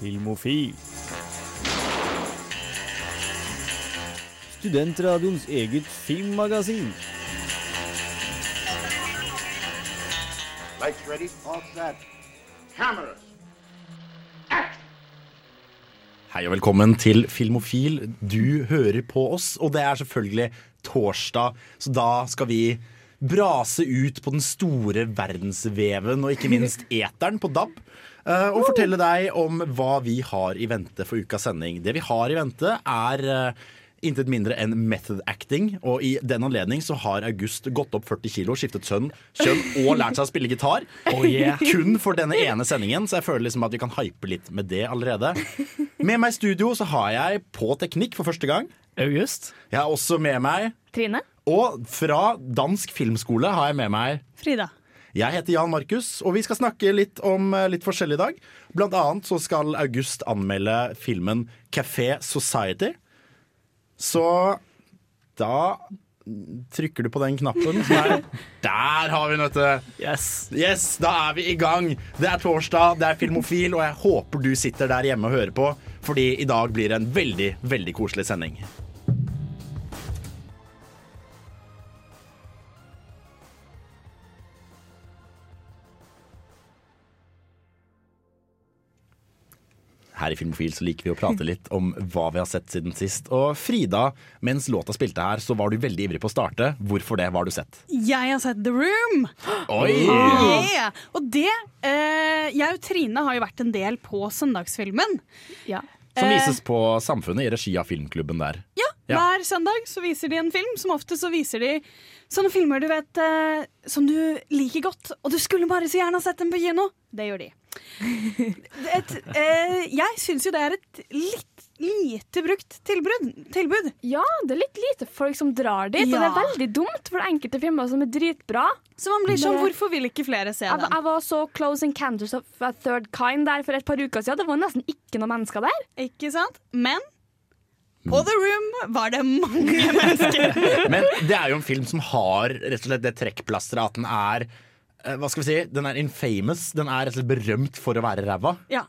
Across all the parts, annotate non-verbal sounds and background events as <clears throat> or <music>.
Filmofil. Studentradioens eget filmmagasin. Lights ready, all set. Cameras. Hei og velkommen til Filmofil. Du hører på oss, og det er selvfølgelig torsdag, så da skal vi brase ut på den store verdensveven og ikke minst eteren på DAB. eh, Og fortelle deg om hva vi har i vente for ukas sending. Det vi har i vente, er eh, intet mindre enn method acting. Og i den anledning så har August gått opp 40 kilo, skiftet sønn, kjønn og lært seg å spille gitar. <laughs> Kun for denne ene sendingen, så jeg føler liksom at vi kan hype litt med det allerede. Med meg i studio så har jeg på teknikk for første gang. August. Jeg har også med meg Trine? Og fra Dansk Filmskole har jeg med meg Frida. Jeg heter Jan Markus, og vi skal snakke litt om eh, litt forskjellig i dag. Blant annet så skal August anmelde filmen Café Society. Så da trykker du på den knappen som er <laughs> Der har vi den, vet du. Yes. Yes, da er vi i gang. Det er torsdag, det er Filmofil, og jeg håper du sitter der hjemme og hører på, fordi i dag blir det en veldig, veldig koselig sending. Her i Filmofil så liker vi å prate litt om hva vi har sett siden sist. Og Frida, mens låta spilte her, så var du veldig ivrig på å starte. Hvorfor det? Hva har du sett? Jeg har sett The Room. Oi! Yeah. Og det eh, Jeg og Trine har jo vært en del på Søndagsfilmen. Ja. Som Eh. vises på Samfunnet i regi av filmklubben der. Ja, Ja. Hver søndag så viser de en film. Som ofte så viser de sånne filmer du vet eh, som du liker godt. Og du skulle bare så gjerne ha sett dem på kino. Det gjør de. Et, eh, jeg syns jo det er et litt lite brukt tilbud. tilbud. ja, det er litt lite folk som drar dit, og det er veldig dumt for det enkelte filmer som er dritbra. Så man blir sånn, Det- hvorfor vil ikke flere se Jeg, den? jeg var så Close Encounters of a Third Kind der for et par uker siden. Det var nesten ikke noen mennesker der. Ikke sant? Men på The Room var det mange <laughs> mennesker. Men det er jo en film som har rett og slett det trekkplasteret at den er Hva skal vi si? Den er infamous. Den er rett og slett berømt for å være ræva. Ja.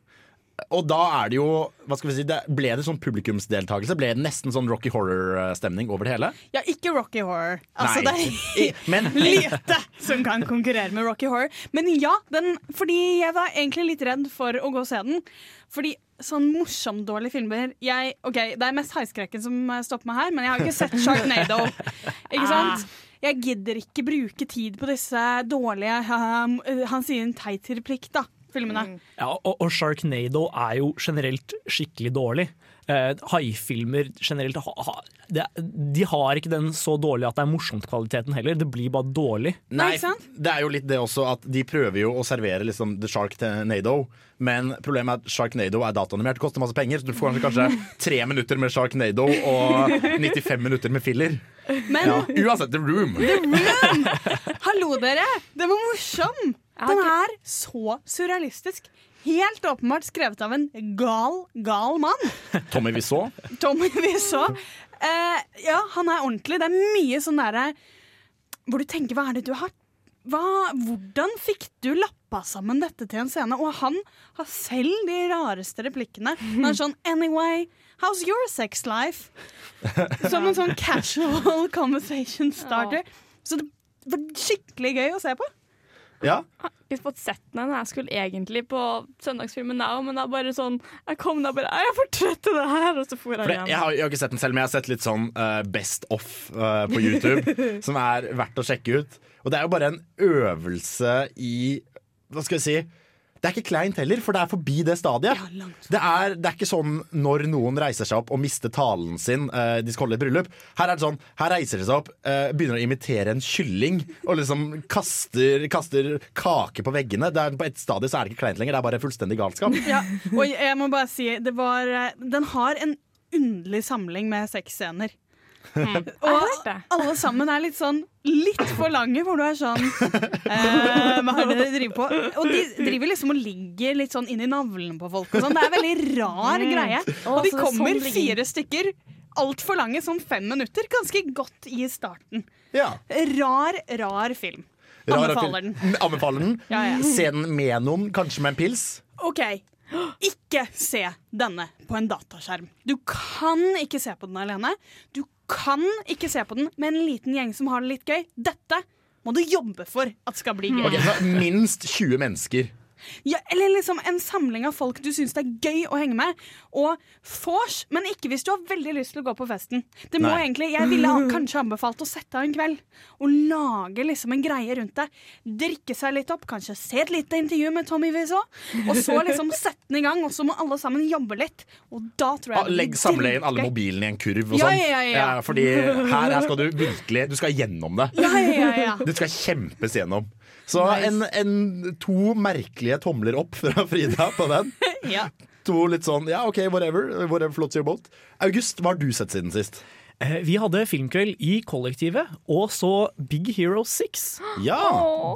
Og da er det jo hva skal vi si, det, Ble det sånn publikumsdeltakelse? Ble det nesten sånn Rocky Horror-stemning over det hele? ja, ikke Rocky Horror. Altså, Nei. det er <laughs> Men <laughs> lite som kan konkurrere med Rocky Horror. Men ja, den, fordi jeg var egentlig litt redd for å gå og se den. Fordi sånn morsomt dårlige filmer jeg, Ok, Det er mest heiskrekken som eh, stopper meg her, men jeg har ikke sett <laughs> Sharknado. Ikke sant? Jeg gidder ikke bruke tid på disse dårlige um, Han sier en teit replikk, da. Filmene. Ja, og, og Sharknado er jo generelt skikkelig dårlig. Eh, Haifilmer generelt ha, ha, det, De har ikke den så dårlig at det er morsomt-kvaliteten heller. Det blir bare dårlig. Nei, det er jo litt det også at de prøver jo å servere liksom The Sharknado, men problemet er at Sharknado er dataanimert, det koster masse penger, så du får kanskje, kanskje tre minutter med Sharknado og 95 minutter med filler. Men Uansett, The Room. hallo, dere! Den var morsom! Den er så surrealistisk. Helt åpenbart skrevet av en gal, gal mann. <laughs> Tommy Wiseau. Tommy Wiseau. Eh, ja, han er ordentlig. Det er mye sånn derre Hvor du tenker hva er det du har hva, Hvordan fikk du lappa sammen dette til en scene? Og han har selv de rareste replikkene. Han er sånn Anyway, how's your sex life? Som en sånn casual conversation starter. Så det var skikkelig gøy å se på. Ja. Jeg har fått sett den. Jeg skulle egentlig på søndagsfilmen now, men er bare sånn Jeg kom da bare Jeg er for trøtt til det her, og så for jeg det, hjem. jeg, har, jeg har ikke sett den selv, men jeg har sett litt sånn uh, Best Off uh, på YouTube, <laughs> som er verdt å sjekke ut. Og det er jo bare en øvelse i Hva skal jeg si? Det er ikke kleint heller, for det er forbi det stadiet. Ja, det, er, det er ikke sånn når noen reiser seg opp og mister talen sin, uh, de skal holde et bryllup. Her er det sånn, her reiser de seg opp, uh, begynner å imitere en kylling og liksom kaster, kaster kake på veggene. Det er, på et stadie så er det ikke kleint lenger, det er bare fullstendig galskap. Ja, og jeg må bare si det var, eh, Den har en underlig samling med sexscener. Jeg Og. Alle sammen er litt sånn litt for lange, hvor du er sånn <laughs> eh, Hva er det dere driver på? Og de driver liksom og ligger litt sånn inn i navlen på folk. Og sånn. Det er veldig rar greie. Og de så det er kommer sånn fire stykker. Altfor lange, sånn fem minutter. Ganske godt i starten. Ja. Rar, rar film. Rar Anbefaler film. den. <laughs> Anbefaler den. Ja, ja. Se den med noen, kanskje med en pils. OK. ikke se denne på en dataskjerm. Du kan ikke se på den alene. Du kan ikke se på den med en liten gjeng som har det litt gøy. Dette må du jobbe for at skal bli gøy. Okay, minst 20 mennesker. Ja, eller liksom en samling av folk du syns det er gøy å henge med. Og vors, men ikke hvis du har veldig lyst til å gå på festen. Det må Nei. egentlig, Jeg ville <laughs> kanskje anbefalt å sette av en kveld og lage liksom en greie rundt det. Drikke seg litt opp, kanskje se et lite intervju med Tommy Wiseau. Og så <laughs> liksom sette den i gang, og så må alle sammen jobbe litt. Og da tror jeg Ah, Legg Samle inn alle mobilene i en kurv og Ja, sånn. ja, ja, ja. fordi her, her skal du <laughs> virkelig Du skal gjennom det. Ja, ja, ja, ja. Det skal kjempes gjennom. Så Nice. en, en, to merkelige tomler opp fra Frida på den. <laughs> ja. To litt sånn ja, OK, whatever. Whatever floats your boat. August, hva har du sett siden sist? Eh, Vi hadde filmkveld i kollektivet og så Big Hero 6. Ja!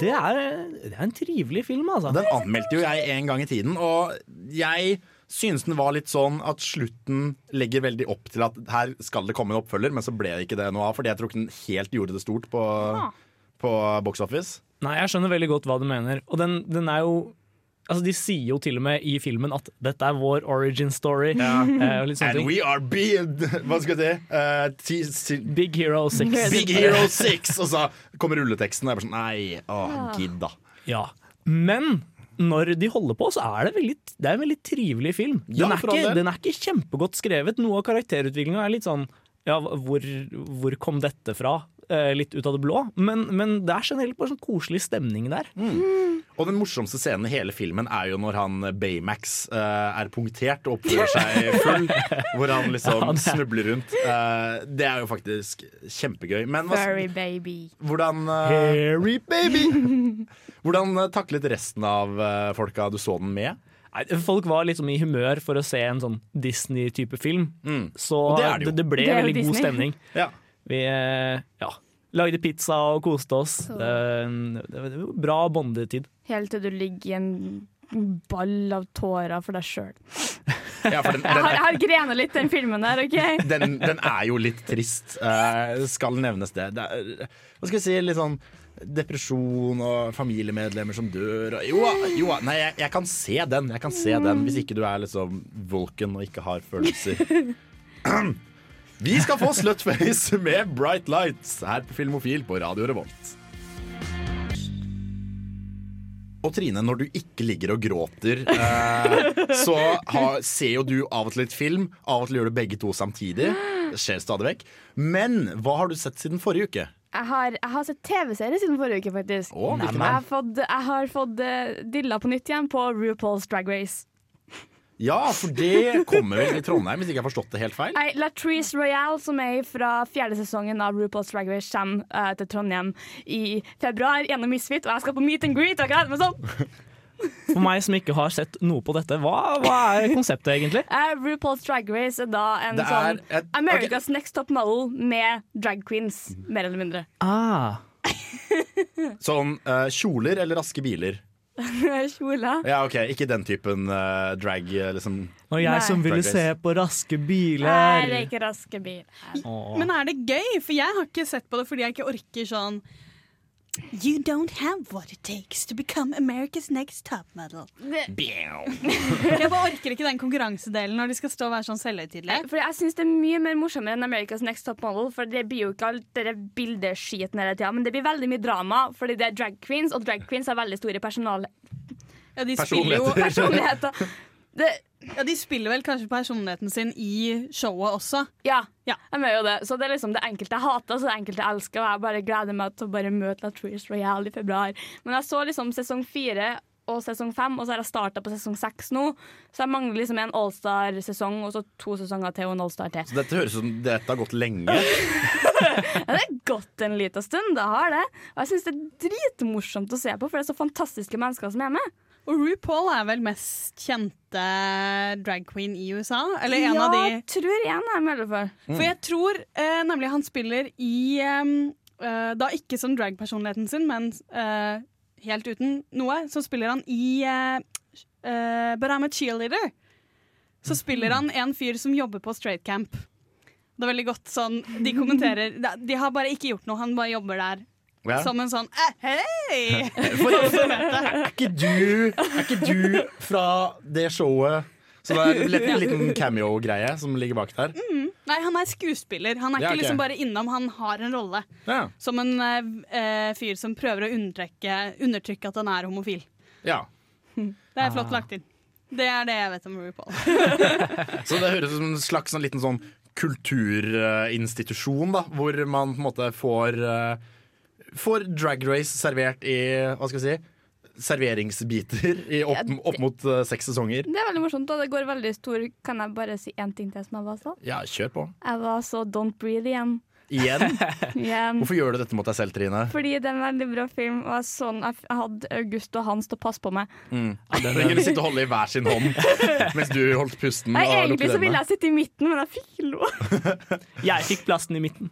Det er, det er en trivelig film, altså. Den anmeldte jo jeg en gang i tiden, og jeg synes den var litt sånn at slutten legger veldig opp til at her skal det komme en oppfølger, men så ble det ikke det noe av, fordi jeg tror ikke den helt gjorde det stort på, på box office. Nei, jeg skjønner veldig godt hva du mener. Og den, den er jo Altså, De sier jo til og med i filmen at dette er vår origin story. Eh, litt sånne And ting. we are big Hva skal jeg si? Uh, Big Hero 6. Big Hero 6! Og så kommer rulleteksten, og jeg bare sånn Nei, å, gidd, da. Ja. Men når de holder på, så er det, veldig, det er en veldig trivelig film. Ja, Den er, ikke, den er ikke kjempegodt skrevet. Noe av karakterutviklinga er litt sånn ja, hvor, hvor kom dette fra? Eh, litt ut av det blå. Men, men det er generelt bare sånn koselig stemning der. Og den morsomste scenen i hele filmen er jo når han Baymax eh, er punktert og oppfører seg <laughs> full. hvor han liksom Ja, er- snubler rundt. Eh, det er jo faktisk kjempegøy. Men hva, Furry baby. hvordan eh, Harry baby! <laughs> Hvordan taklet resten av eh, folka du så den med? Nei, folk var liksom i humør for å se en sånn Disney-type film. Så det det det, det, ble Det veldig Disney. god stemning. Ja. Vi eh, ja, lagde pizza og koste oss. Det, var bra bondetid. Helt til du ligger i en ball av tårer for deg sjøl. <laughs> ja, Jeg har, jeg har grenet litt den filmen der, OK? <laughs> den, den er jo litt trist. uh, skal nevnes det. det er, hva skal jeg si, litt sånn depresjon og familiemedlemmer som dør. Og, jo, jo, nei, jeg, jeg kan se den. Jeg kan se den Hvis ikke du er liksom Vulcan og ikke har følelser. <clears throat> Vi skal få Slutface med Bright Lights her på Filmofil på Radio Revolt. Og Trine, når du ikke ligger og gråter, eh, så har, ser jo du av og til litt film. Av og til gjør du begge to samtidig. Det skjer stadig vekk. Men hva har du sett siden forrige uke? Jeg har, jeg har sett TV-serie siden forrige uke, faktisk. Åh, jeg har fått, jeg har fått uh, dilla på nytt igjen på RuPaul's Drag Race. Ja, for det kommer vel i Trondheim, hvis ikke jeg har forstått det helt feil? Nei, Latrice Royale, som er fra fjerde sesongen av RuPaul's Drag Race, kommer uh, til Trondheim i februar gjennom Misfit, og jeg skal på meet and greet. Og jeg gleder meg sånn. For meg som ikke har sett noe på dette, hva, hva er konseptet egentlig? Uh, <laughs> RuPaul's Drag Race er da en er sånn et- America's Next Top Model med drag queens, mer eller mindre. <laughs> Ah, Sånn uh, kjoler eller raske biler? <laughs> Kjole. Ja, ok, Ikke den typen uh, drag, eh, liksom. og jeg Nei. som ville se på raske biler. Nei, det er ikke raske biler. Men er det gøy? For jeg har ikke sett på det fordi jeg ikke orker sånn You don't have what it takes to become America's next top model. <laughs> Jeg bare orker ikke den konkurransedelen når de skal stå og være sånn selvhøytidelige. For jeg synes det er mye mer morsommere enn America's Next Top Model. For det blir jo ikke alt det bildeskiten hele tida, men det blir veldig mye drama fordi det er drag queens, og drag queens har veldig store personal Ja, de spiller jo Personligheter. Det, ja, De spiller vel kanskje personligheten sin i showet også. ja, Ja. jeg gjør jo det. Så det er liksom det enkelte jeg hater, så det enkelte jeg elsker. Og jeg bare gleder meg til å bare møte Latrice Royale i februar. Men jeg så liksom sesong fire og sesong fem, og så har jeg starta på sesong seks nå. Så jeg mangler liksom en Allstar-sesong og så to sesonger til og en Allstar til. Så dette høres ut som dette har gått lenge. <laughs> Ja, det har gått en liten stund, det har det. Og jeg syns det er dritmorsomt å se på, for det er så fantastiske mennesker som er med. Og RuPaul er vel mest kjente drag queen i USA? Eller en ja, av de jeg tror en er med, i hvert fall. For jeg tror eh, nemlig han spiller i eh, Da ikke som dragpersonligheten sin, men eh, helt uten noe, så spiller han i eh, eh, But I'm a cheerleader. Så spiller han en fyr som jobber på straight camp. Det er veldig godt sånn De kommenterer De de har bare ikke gjort noe, han bare jobber der. Ja. som en sånn eh, hei! <laughs> For, er, ikke du, er ikke du fra det showet Så det er en liten, cameo-greie som ligger bak der? Nei, han er skuespiller. Han er Ja, ikke okay. liksom bare innom, han har en rolle. Ja. Som en eh, fyr som prøver å undertrekke, undertrykke at han er homofil. ja. Det er flott lagt inn. Det er det jeg vet om RuPaul. <laughs> Så det høres ut som en slags en liten sånn kulturinstitusjon, da, hvor man på en måte får eh, Får drag race servert i Hva skal si? Serveringsbiter i opp, Ja, det- opp mot uh, seks sesonger. Det er veldig morsomt, og det går veldig stor Kan jeg bare si én ting til som jeg var så? Ja, kjør på. Jeg var så Don't Breathe igjen. Igjen. <laughs> igjen. Hvorfor gjør du dette mot deg selv, Trine? Fordi det er en veldig bra film, og jeg, jeg hadde August og Hans til å passe på meg. Den kunne sitte og holde i hver sin hånd mens du holdt pusten. Nei, og egentlig så ville jeg sitte i midten, men jeg fikk lo. <laughs> Jeg fikk plassen i midten.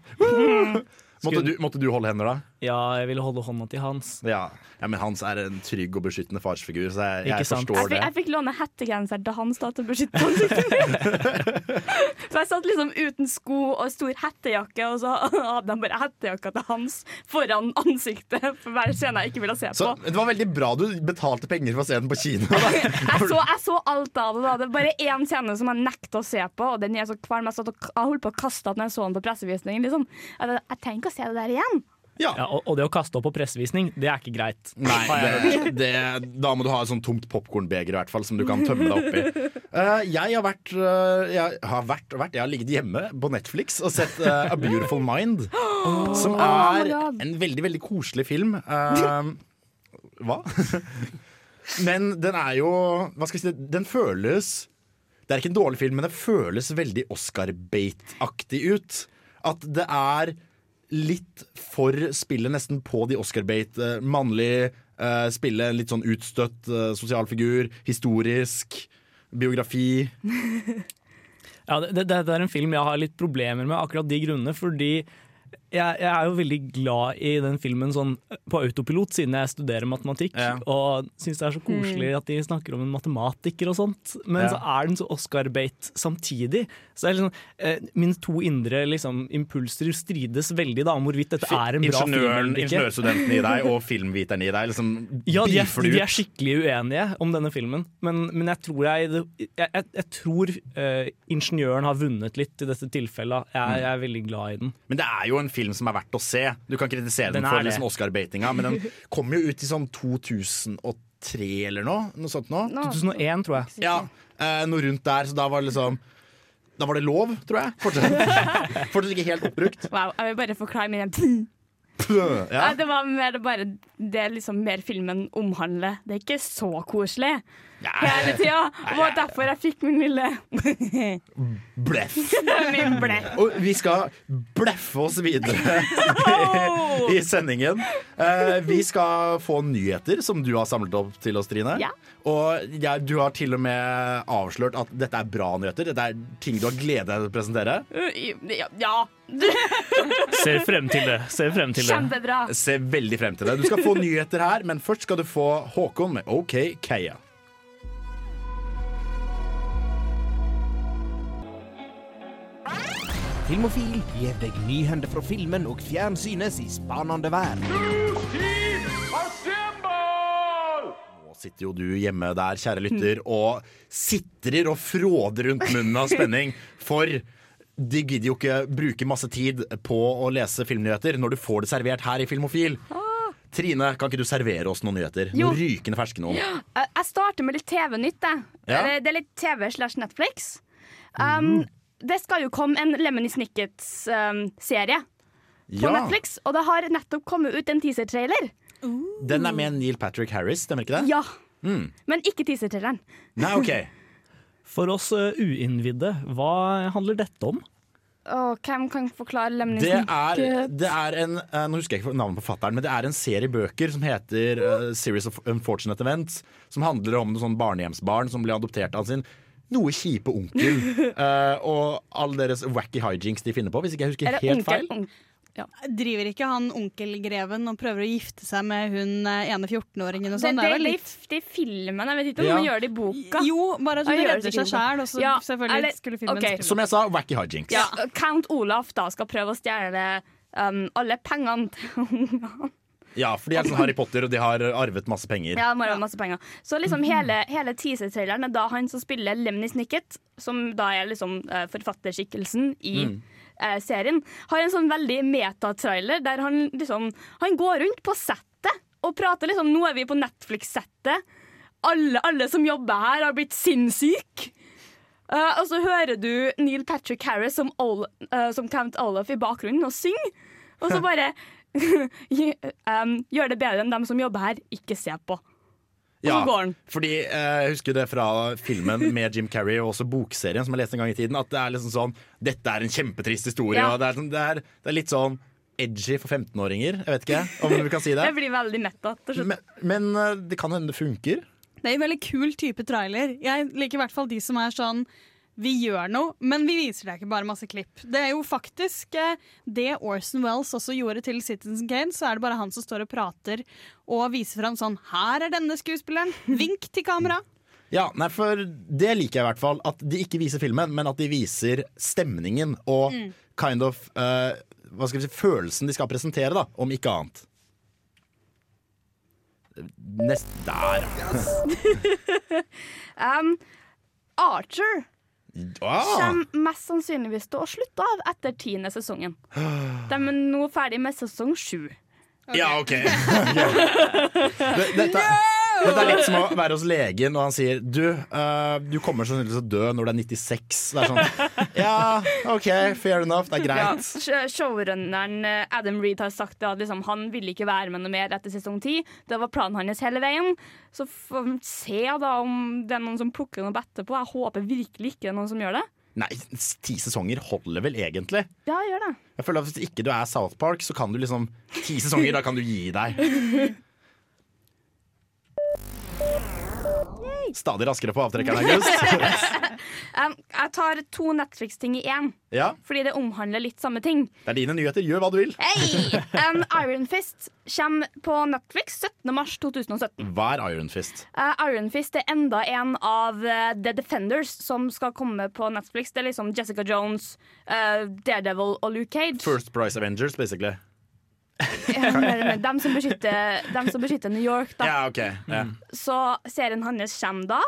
Måtte du, måtte du holde hender, da? Ja, jeg ville holde hånda til Hans. Ja. ja, men Hans er en trygg og beskyttende farsfigur, så jeg, jeg forstår Jeg det. jeg fikk låne hettegenser til Hans da, til å beskytte ansiktet mitt. Så jeg satt liksom uten sko og stor hettejakke, og så <laughs> hadde han bare hettejakka til Hans foran ansiktet for hver scene jeg ikke ville se på. Så det var veldig bra du betalte penger for å se den på kino. Da. <laughs> Jeg så, jeg så alt av det. da Det er bare én scene som jeg nekter å se på, og den er så kvalm. Jeg, jeg holdt på å kaste den når jeg så den på pressevisningen. Liksom. Jeg, jeg trenger ikke å se det der igjen. Ja. Ja, og, og det å kaste opp på pressevisning, det er ikke greit. Nei, det, det, da må du ha et sånt tomt popkornbeger i hvert fall, som du kan tømme deg oppi. Uh, <laughs> jeg har vært, uh, jeg har vært, vært Jeg har ligget hjemme på Netflix og sett uh, A Beautiful Mind. <gasps> Som er oh en veldig, veldig koselig film. Eh, <laughs> hva? <laughs> Men den er jo Hva skal jeg si? Den føles Det er ikke en dårlig film, men det føles veldig Oscar-bait-aktig ut. At det er litt for spillet nesten på de Oscar-bait. eh, Mannlig eh, spille, litt sånn utstøtt eh, sosial figur. Historisk. Biografi. <laughs> Ja, det, det, det er en film jeg har litt problemer med, akkurat de grunnene. Fordi jeg, jeg er jo veldig glad i den filmen sånn på autopilot, siden jeg studerer matematikk. Ja. Og syns det er så koselig at de snakker om en matematiker og sånt. Men Ja. så er den så Oscar-bate samtidig. Så er liksom, eh, mine to indre liksom, impulser strides veldig da om hvorvidt dette er en bra film Ingeniøren, eller ikke. ingeniørstudenten i deg <laughs> og filmviteren i deg liksom Ja, de er, de er skikkelig uenige om denne filmen, men, men jeg tror, jeg, jeg, jeg, jeg tror eh, ingeniøren har vunnet litt i dette tilfellet. Mm. Jeg, jeg er veldig glad i den. Men det er jo en film som er verdt å se. Du kan kritisere den, Den for liksom Oscar-baitinga, men den kom jo ut i sånn 2003 eller noe. Noe sånt nå. Nå- 2001, tror jeg. Ja, eh, noe rundt der, så da var det liksom Da var det lov, tror jeg. Fortsatt, <laughs> fortsatt ikke helt oppbrukt. Wow, jeg vil bare forklare min Ja. Nei, Det var mer bare det liksom mer filmen omhandler. Det er ikke så koselig hele tida. Det var derfor jeg fikk min lille <laughs> Bleff. <laughs> min bleff. Og vi skal bleffe oss videre <laughs> i sendingen. Uh, vi skal få nyheter som du har samlet opp til oss, Trine. Ja. Og ja, du har til og med avslørt at dette er bra nyheter. Dette er ting du har gledet deg til å presentere. Ja, ja. Ser frem til det. Ser frem til det. kjempebra. Ser veldig frem til det. Du skal få nyheter her, men først skal du få Håkon med OK Keia. Filmofil gir deg nyhender fra filmen og fjernsynets i spanende vær. Nå sitter jo du hjemme der, kjære lytter, og sitrer og fråder rundt munnen av spenning. For de gidder jo ikke bruke masse tid på å lese filmnyheter når du får det servert her i Filmofil. Trine, kan ikke du servere oss noen nyheter? Jo. Noen rykende ferske noen. Jeg jeg starter med litt TV-nytt. jeg. Ja. Det er litt TV slash Netflix. Um, Det skal jo komme en Lemony Snickets-serie på Ja, Netflix, og det har nettopp kommet ut en teaser-trailer. Den er med Neil Patrick Harris, stemmer ikke det? Ja, Mm. men ikke teaser-traileren. Nei, ok. <laughs> For oss eh, uinnvidde, hva handler dette om? Oh, hvem kan forklare Lemony Det er, Snicket? det er en eh, Nå husker jeg ikke navnet på fatteren, men det er en serie bøker som heter uh, Series of Unfortunate Events. Som handler om noen sånn barnehjemsbarn som blir adoptert av sin noe kjipe onkel. uh, <laughs> og alle deres wacky hijinks de finner på, hvis ikke jeg husker Eller helt onkel, feil. onkel. Driver ikke han onkelgreven og prøver å gifte seg med hun eh, ene 14-åringen Det, sånn? det, Det er litt det er filmen. Jeg vet ikke om Ja. hun gjør det i boka. Jo, bare at hun Ja, redder seg sjæl, Ja, selvfølgelig eller- skulle filmen ok. spille. Som jeg sa, wacky hijinks. Ja, Count Olaf da skal prøve å stjele um, alle pengene til <laughs> ungene. Ja, for de er sånn Harry Potter, og de har arvet masse penger. Ja, de har masse penger. Så liksom hele, hele teaser-traileren er da han som spiller Lemny Snicket, som da er liksom uh, forfatterskikkelsen i eh, serien, har en sånn veldig metatrailer der han liksom Han går rundt på settet og prater liksom Nå er vi på Netflix-settet. Alle, alle som jobber her, har blitt sinnssyke. Uh, og så hører du Neil Patrick Harris som, Ol uh, som Count Olaf i bakgrunnen og synger. Og så <laughs> bare <laughs> um, gjør det bedre enn dem som jobber her, ikke se på. Og så går han. fordi eh, Jeg husker det fra filmen med Jim Carrey og også bokserien som jeg leste en gang i tiden. At det er liksom sånn Dette er en kjempetrist historie. Ja. Og det er, sånn, det, er, det er litt sånn edgy for 15-åringer. Jeg vet ikke om vi kan si det. <laughs> jeg blir veldig mett av. Men, men eh, det kan hende det funker. Det er en veldig kul type trailer. Jeg liker i hvert fall de som er sånn vi gjør noe, men vi viser deg ikke bare masse klipp. Det er jo faktisk eh, det Orson Wells også gjorde til Citizen Kane. Så er det bare han som står og prater og viser fram sånn Her er denne skuespilleren. Vink til kamera. Ja, nei, for Det liker jeg i hvert fall. At de ikke viser filmen, men at de viser stemningen og kind of uh, hva skal vi si, følelsen de skal presentere, da, om ikke annet. Nest Der, ja. <laughs> Um, Archer Ah, kommer mest sannsynligvis til å slutte av etter tiende sesongen. <gasps> De er nå ferdig med sesong sju. Ja, OK. <laughs> <laughs> det, dette, det er litt som å være hos legen og han sier Du, uh, du kommer sannsynligvis til å dø når du er 96. Det er sånn Ja, OK, fair enough. Det er greit. Ja. Showrunneren eh, Adam Reed har sagt at liksom, han ville ikke være med noe mer etter sesong 10. Det var planen hans hele veien. Så får vi se da om det er noen som plukker noe etterpå. Jeg håper virkelig ikke det er noen som gjør det. Nei, ti sesonger holder vel egentlig. Ja, gjør det. Jeg føler at Hvis ikke du er South Park, så kan du liksom Ti sesonger, da kan du gi deg. <laughs> Stadig raskere på avtrekkeren, August. <laughs> Um, jeg tar to Netflix-ting i én, Ja, fordi det omhandler litt samme ting. Det er dine nyheter. Gjør hva du vil. Hey! Um, <laughs> Iron Fist kommer på Netflix 17. mars 2017. Hva er Iron Fist? Uh, Iron Fist er enda en av uh, The Defenders som skal komme på Netflix. Det er liksom Jessica Jones, uh, Daredevil og Luke Cage. First Price Avengers, basically. Dem, som beskytter, de som beskytter New York, da. Ja, ok ja. Så serien hans kommer da.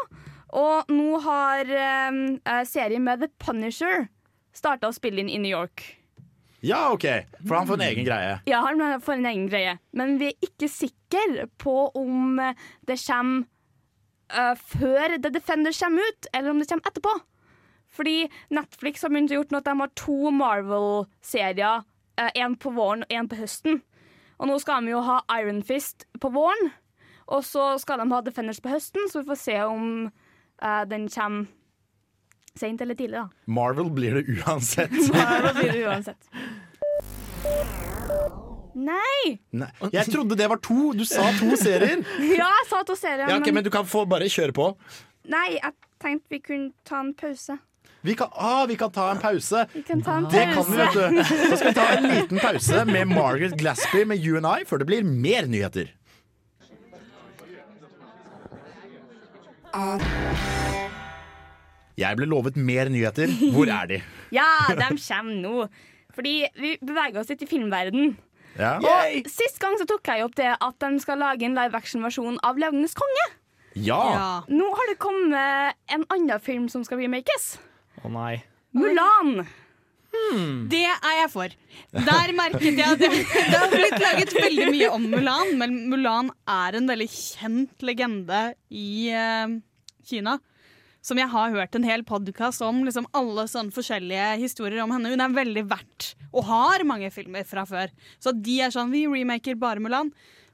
Og nå har um, uh, serien med The Punisher starta å spille inn i New York. ja, ok For han får en egen greie. Ja, han får en egen greie. Men vi er ikke sikre på om eh, det kommer uh, før The Defender kommer ut, eller om det kommer etterpå. Fordi Netflix har begynt å gjøre noe at de har to Marvel-serier. Én på våren og én på høsten. Og nå skal de jo ha Iron Fist på våren. Og så skal de ha Defenders på høsten, så vi får se om uh, den kommer seint eller tidlig, da. Marvel blir det uansett. <laughs> Marvel blir det uansett. Nei! Nei. Jeg trodde det var to. Du sa to serier. <laughs> Ja, jeg sa to serier, Ja, ok, Men du kan få bare kjøre på. Nei, jeg tenkte vi kunne ta en pause. Vi kan, ah, vi kan ta en pause. Vi kan ta en Det kan vi, vet du. Så skal vi ta en liten pause med Margaret Glaspie med You and I før det blir mer nyheter. Jeg ble lovet mer nyheter. Hvor er de? <laughs> Ja, de kommer nå. Fordi vi beveger oss litt i filmverden. Ja. Og Sist gang så tok jeg opp det at de skal lage en live action-versjon av 'Løvenes konge'. ja. Ja. Nå har det kommet en annen film som skal remakes. Å nei. Mulan. Det er jeg for. Der merket jeg at det, det har blitt laget veldig mye om Mulan, men Mulan er en veldig kjent legende i eh, Kina. Som jeg har hørt en hel podkast om liksom alle sånne forskjellige historier om henne. Hun er veldig verdt, og har mange filmer fra før. Så de er sånn, vi remaker bare Mulan.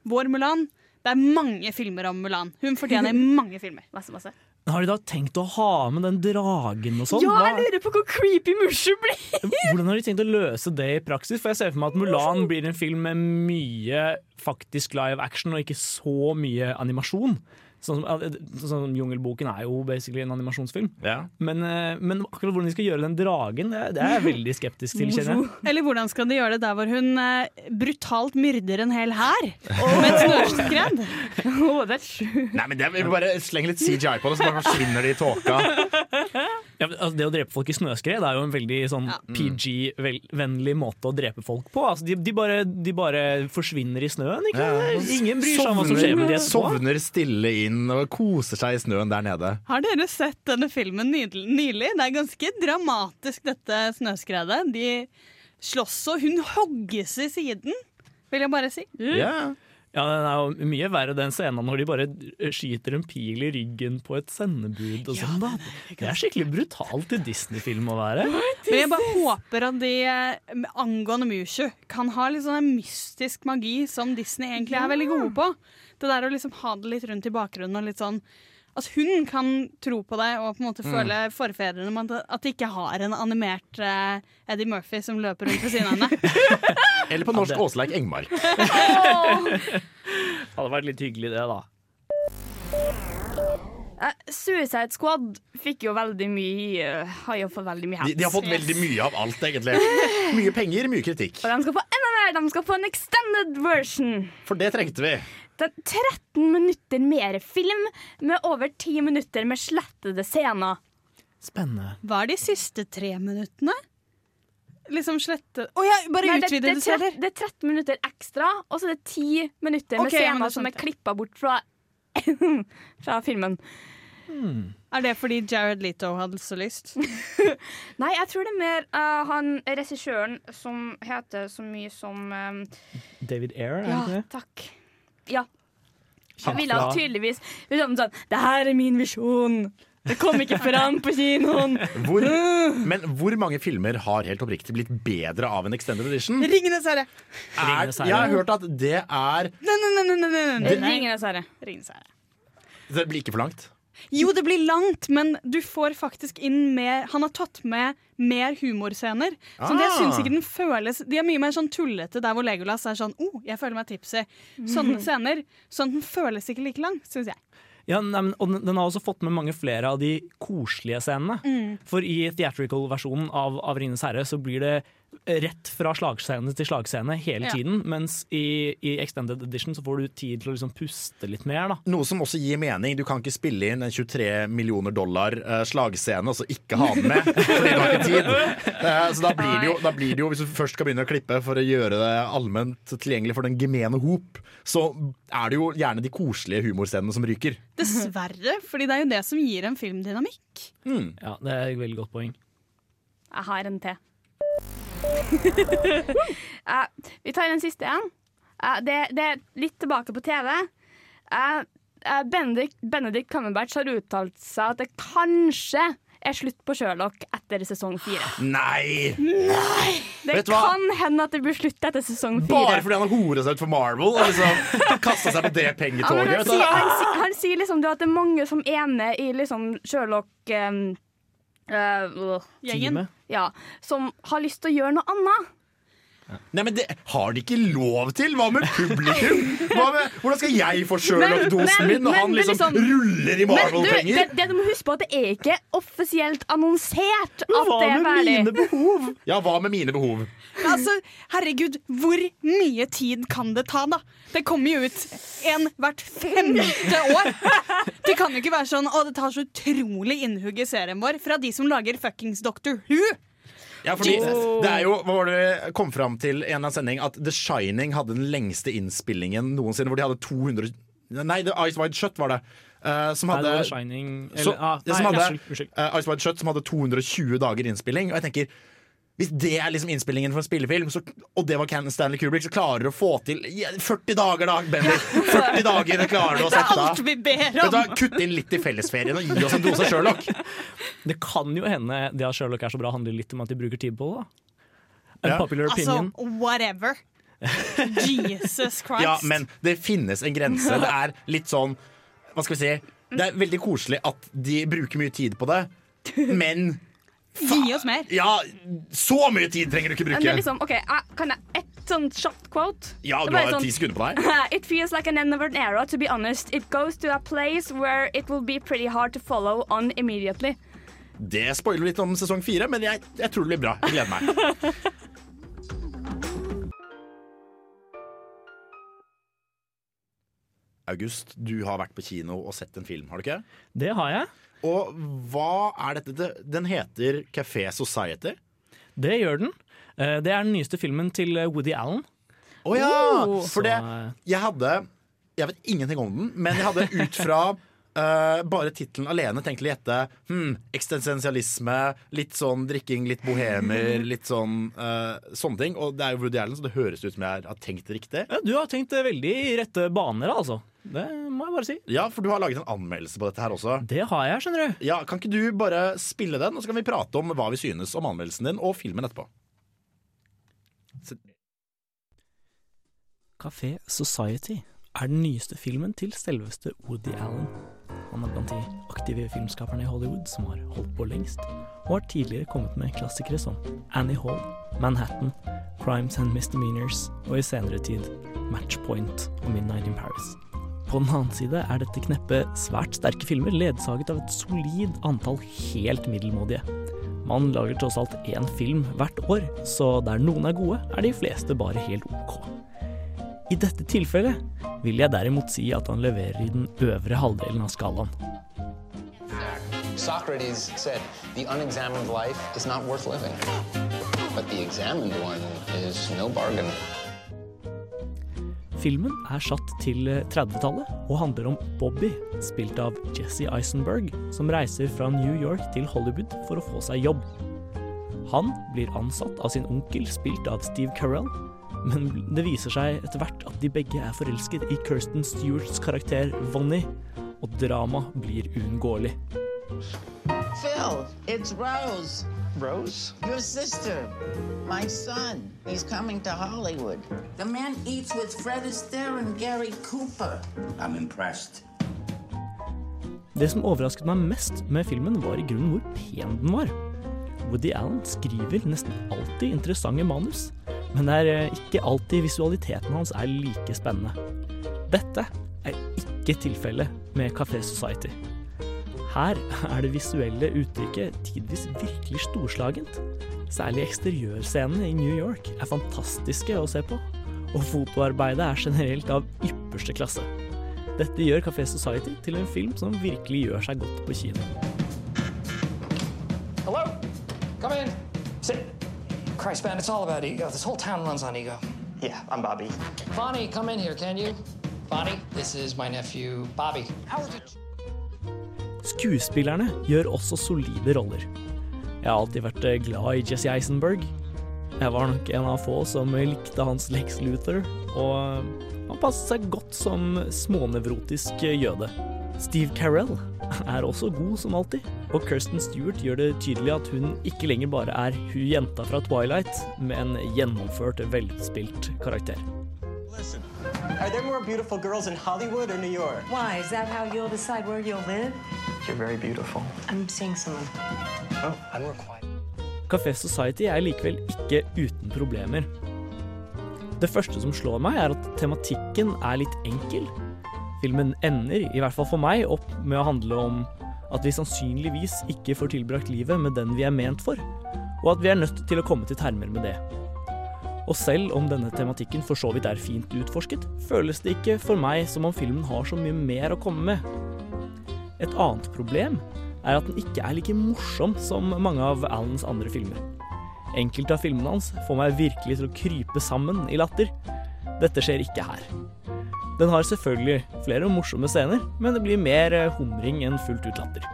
Vår Mulan. Det er mange filmer om Mulan. Hun fortjener <laughs> mange filmer. Masse, masse. Har de da tenkt å ha med den dragen og sånn? Ja, jeg lurer på hvor creepy Mushu blir! Hvordan har de tenkt å løse det i praksis? For jeg ser for meg at Mulan blir en film med mye faktisk live action og ikke så mye animasjon. Sånn som, sånn som Jungelboken er jo basically en animasjonsfilm. Ja. Men, eh, men akkurat hvordan de skal gjøre den dragen, det, det er jeg veldig skeptisk til. kjenner jeg. Eller hvordan skal de gjøre det der hvor hun uh, brutalt myrder en hel hær med et snøskred? Oh, det er sjukt. Nei, men det, Vi bare slenge litt CGI på det, så bare forsvinner de i tåka. <laughs> Ja, altså, det å drepe folk i snøskred er jo en veldig sånn Ja. PG-vennlig måte å drepe folk på. Altså, de, de, bare, de bare forsvinner i snøen. Ikke? Ja. Ingen bryr seg om hva som skjer med de etterpå. Sovner stille inn og koser seg i snøen der nede. Har dere sett denne filmen nylig? Det er ganske dramatisk, dette snøskredet. De slåss, og hun hogges i siden, vil jeg bare si. Ja. Ja, Den er jo mye verre den scenen når de bare skyter en pil i ryggen på et sendebud. Og sånn, da. Det er skikkelig brutalt i Disney-film å være. Men jeg bare håper at de eh, angående Mushu kan ha litt sånn en mystisk magi som Disney egentlig er veldig gode på. Det der å liksom ha det litt rundt i bakgrunnen og litt sånn At hun kan tro på det og på en måte føle forfedrene med at- de ikke har en animert uh, Eddie Murphy som løper rundt ved siden av henne. <laughs> Eller på norsk Åsleik Engmark. <laughs> Hadde vært litt hyggelig, det, da. Eh, Suicide Squad fikk jo veldig mye Har jo fått veldig mye De, de har fått veldig mye av alt, egentlig. <laughs> Mye penger, mye kritikk. Og de skal få enda mer! De skal få en extended version. For det trengte vi. Det er 13 minutter mer film med over 10 minutter med slettede scener. Spennende. Hva er de siste tre minuttene? Liksom slette Å ja, bare Nei, det, det, det er 13 minutter ekstra, og så er det 10 minutter med Ok, ja, men scener som er klippa bort fra, <laughs> fra filmen. Er det fordi Jared Leto hadde så lyst? <laughs> Nei, jeg tror det er mer uh, han regissøren som heter så mye som um, David Ayer, er det Ja, ikke det? takk. Ja. Han ville fra- tydeligvis sånn, sånn Det her er min visjon. Det kom ikke fram på kinoen. <laughs> Hvor, men hvor mange filmer har helt oppriktig blitt bedre av en extended edition? Ringenes herre! Er, jeg har hørt at det er Nei, nei, nei, nei, nei. Ringenes herre. Det blir ikke for langt. Jo, det blir langt, men du får faktisk inn mer Han har tatt med mer humorscener. Så at jeg syns ikke den føles De er mye mer sånn tullete der hvor Legolas er sånn oh, jeg føler meg tipsy. Sånne scener. Sånn at den føles ikke like lang, syns jeg. Ja, nei, men, og den, den har også fått med mange flere av de koselige scenene. Mm. For i theatrical-versjonen av, av Ringenes herre så blir det rett fra slagscene til slagscene hele Ja. tiden. Mens i, i extended edition så får du tid til å liksom puste litt mer. da Noe som også gir mening. Du kan ikke spille inn en 23 millioner dollar eh, slagscene og så ikke ha den med, fordi du har ikke tid. Så da blir, det jo, da blir det jo, hvis du først skal begynne å klippe for å gjøre det allment tilgjengelig for den gemene hop, så er det jo gjerne de koselige humorscenene som ryker. Dessverre, fordi det er jo det som gir en film dynamikk. Ja, Det er et veldig godt poeng. Jeg har en til. <laughs> Eh, vi tar den siste igjen. Uh, det, det er litt tilbake på TV. Uh, eh, Benedict, Benedict Cumberbatch har uttalt seg at det kanskje er slutt på Sherlock etter sesong fire. Nei! Det Vet kan hende at det blir slutt etter sesong Bare fordi han har horet seg ut for Marvel og liksom kasta seg på det Ja, pengetoget. han, sier, han, han sier liksom det at det er mange som er med i liksom Sherlock um, eh, øh, Gjengen. Ja, som har lyst til å gjøre noe annet. Nei, men det har de ikke lov til! Hva med publikum? Hva med, hvordan skal jeg få Sherlock-dosen min når men han liksom liksom- ruller i Men du, det, Marvel-penger? det du må huske på at det er ikke offisielt annonsert at Hva det er ferdig. Hva med mine behov? Ja, hva med mine behov? Altså, herregud, hvor mye tid kan det ta, da? Det kommer jo ut en hvert femte år. Det kan jo ikke være sånn å, det tar så utrolig innhugg i serien vår fra de som lager fuckings Doctor Who. Ja, fordi det er jo, hva var det vi kom fram til i en av sending At The Shining hadde den lengste innspillingen noensinne, hvor de hadde 200 Nei, The Ice Wide Shut var det. Uh, som hadde Shining Så, ah, nei, som hadde unnskyld, unnskyld. Ice Wide Shut som hadde 220 dager innspilling. Og jeg tenker hvis det er liksom innspillingen for en spillefilm, så, og det var Ken Stanley Kubrick, så klarer du å få til 40 dager, da, Bendik. 40 dager klarer du å sette Det er alt vi ber du om. hva, Kutt inn litt i fellesferien og gi oss en dose Sherlock. Det kan jo hende det at Sherlock er så bra, handler litt om at de bruker tid på det. Ja. Altså, opinion. whatever. Jesus <laughs> Christ. Ja, men det finnes en grense. Det er litt sånn Hva skal vi si? Det er veldig koselig at de bruker mye tid på det, men Gi oss mer. Ja, så mye tid trenger du ikke bruke. liksom, ok, Kan jeg ett sånn shot quote? Ja, du har sånn- ti sekunder på deg. <laughs> It feels like an end of an era, to be honest. It goes to a place where it will be pretty hard to follow on immediately. Det spoiler litt om sesong fire, men jeg, jeg tror det blir bra. Jeg gleder meg. <laughs> August, du har vært på kino og sett en film, har du ikke? Det har jeg. Og hva er dette? Den heter Café Society. Det gjør den. Eh, Det er den nyeste filmen til eh, Woody Allen. Å ja! Oh. For det, eh, jeg hadde Jeg vet ingenting om den, men jeg hadde ut fra Uh, <laughs> bare tittelen alene tenkt å gjette hmm, eksistensialisme, litt sånn drikking, litt bohemer, <laughs> litt sånn uh, sånne ting. Og det er jo Woody Allen, så det høres ut som jeg har tenkt det riktig. Ja, du har tenkt veldig i rette baner, altså. Det må jeg bare si. Ja, for du har laget en anmeldelse på dette her også. Det har jeg, skjønner du. Ja, Kan ikke du bare spille den, og så kan vi prate om hva vi synes om anmeldelsen din og filmen etterpå. Café Society er den nyeste filmen til selveste Woody Allen. Han er blant de aktive filmskaperne i Hollywood som har holdt på lengst, og har tidligere kommet med klassikere som Annie Hall, Manhattan, Crimes and Misdemeanors og i senere tid Matchpoint og Midnight in Paris. På den annen side er dette kneppet svært sterke filmer ledsaget av et solid antall helt middelmådige. Man lager tross alt én film hvert år, så der noen er gode, er de fleste bare helt ok. I dette tilfellet vil jeg derimot si at han leverer i den øvre halvdelen av skalaen. Socrates said, the unexamined life is not worth living. But the examined one is no bargain. Filmen er satt til eh, 30-tallet og handler om Bobby, spilt av Jesse Eisenberg, som reiser fra New York til Hollywood for å få seg jobb. Han blir ansatt av sin onkel, spilt av Steve Carell, men det viser seg etter hvert at de begge er forelsket i Kirsten Stewarts karakter Vonnie, og drama blir uunngåelig. Phil, it's Rose, Rose? your sister. My son. He's coming to Hollywood. The man eats with Fred Astaire and Gary Cooper. I'm impressed. Det som overrasket meg mest med filmen, var i grunnen hvor pen den var. Woody Allen skriver nesten alltid interessante manus, men det er eh, ikke alltid visualiteten hans er like spennende. Dette er ikke tilfellet med Café Society. Her er det visuelle uttrykket tidvis virkelig storslagent. Særlig eksteriørscenene i New York er fantastiske å se på, og fotoarbeidet er generelt av ypperste klasse. Dette gjør Café Society til en film som virkelig gjør seg godt på kino. Hello? Come in. Sit. Christ, man, it's all about ego. This whole town runs on ego. Yeah, I'm Bobby. Bonnie, come in here, can you? Bonnie, this is my nephew, Bobby. Howard did... Skuespillerne gjør også solide roller. Jeg har alltid vært eh, glad i Jesse Eisenberg. Jeg var nok en av få som likte hans Lex Luther, og eh, han passet seg godt som smånevrotisk jøde. Steve Carell <laughs> er også god som alltid, og Kirsten Stewart gjør det tydelig at hun ikke lenger bare er hun jenta fra Twilight, med en gjennomført, velspilt karakter. Listen, are there more beautiful girls in Hollywood or New York? Why? Is that how you'll decide where you'll live? You're very beautiful. I'm seeing someone. Oh, unrequited. Café Society er likevel ikke uten problemer. Det første som slår meg, er at tematikken er litt enkel. Filmen ender, i hvert fall for meg, opp med å handle om at vi sannsynligvis ikke får tilbrakt livet med den vi er ment for, og at vi er nødt til å komme til termer med det. Og selv om denne tematikken for så vidt er fint utforsket, føles det ikke for meg som om filmen har så mye mer å komme med. Et annet problem er at den ikke er like morsom som mange av Allens andre filmer. Enkelte av filmene hans får meg virkelig til å krype sammen i latter. Dette skjer ikke her. Den har selvfølgelig flere morsomme scener, men det blir mer eh, humring enn fullt ut latter.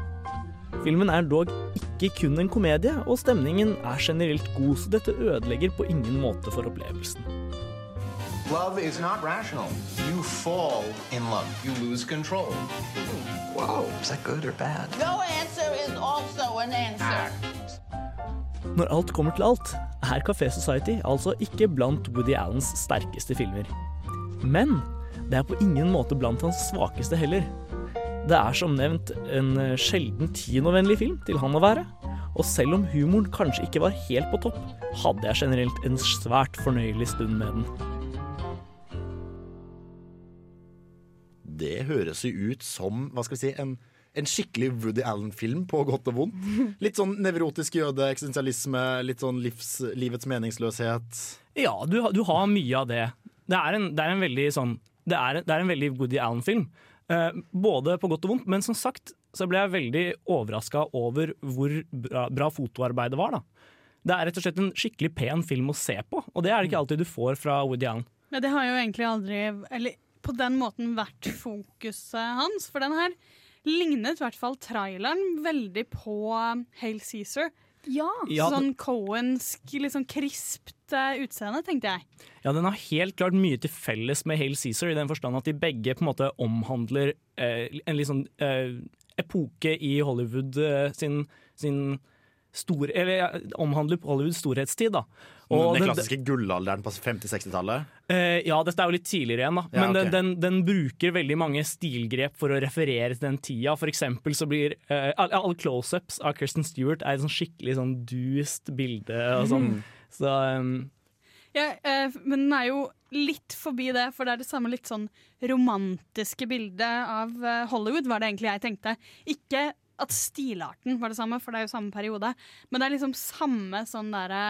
Filmen er dog ikke kun en komedie, og stemningen er generelt god, så dette ødelegger på ingen måte for opplevelsen. Love is not rational. You fall in love. You lose control. Whoa, is that good or bad? No answer is also an answer. Når alt kommer til alt, er Café Society altså ikke blant Woody Allens sterkeste filmer. Men det er på ingen måte blant hans svakeste heller. Det er som nevnt en eh, sjelden kinovennlig film til han å være. Og selv om humoren kanskje ikke var helt på topp, hadde jeg generelt en svært fornøyelig stund med den. Det høres jo ut som hva skal vi si, en, en skikkelig Woody Allen-film på godt og vondt. <laughs> Litt sånn nevrotisk jøde, eksistensialisme, litt sånn livs, livets meningsløshet. Ja, du, du har mye av det. Det er en, det er en veldig sånn det er, det er en veldig Woody Allen-film. Eh, både på godt og vondt, men som sagt så ble jeg veldig overraska over hvor bra, bra fotoarbeidet var. da. Det er rett og slett en skikkelig pen film å se på, og det er det ikke alltid du får fra Woody Allen. Men det har jo egentlig aldri Eller på den måten vært fokuset hans. For den her lignet i hvert fall traileren veldig på Hale Hail Cæsar. Ja. Ja, sånn Cohensk, litt sånn krispt eh, utseende, tenkte jeg. Ja, Den har helt klart mye til felles med Hail Cæsar, i den forstand at de begge på en måte omhandler eh, en litt sånn eh, epoke i Hollywood eh, sin, sin stor, eller omhandler Hollywoods storhetstid. da. Og den den- klassiske gullalderen på 50-60-tallet. Eh, ja, dette er jo litt tidligere igjen, da. Ja, Men ok. den, den, den bruker veldig mange stilgrep for å referere til den tida. For eksempel så blir eh, alle, alle close-ups av Kirsten Stewart er et sånn skikkelig sånn dust bilde og sånn. Mm. Så um, Ja, eh, men den er jo litt forbi det, for det er det samme litt sånn romantiske bildet av eh, Hollywood, var det egentlig jeg tenkte. Ikke at stilarten var det samme, for det er jo samme periode, men det er liksom samme sånn derre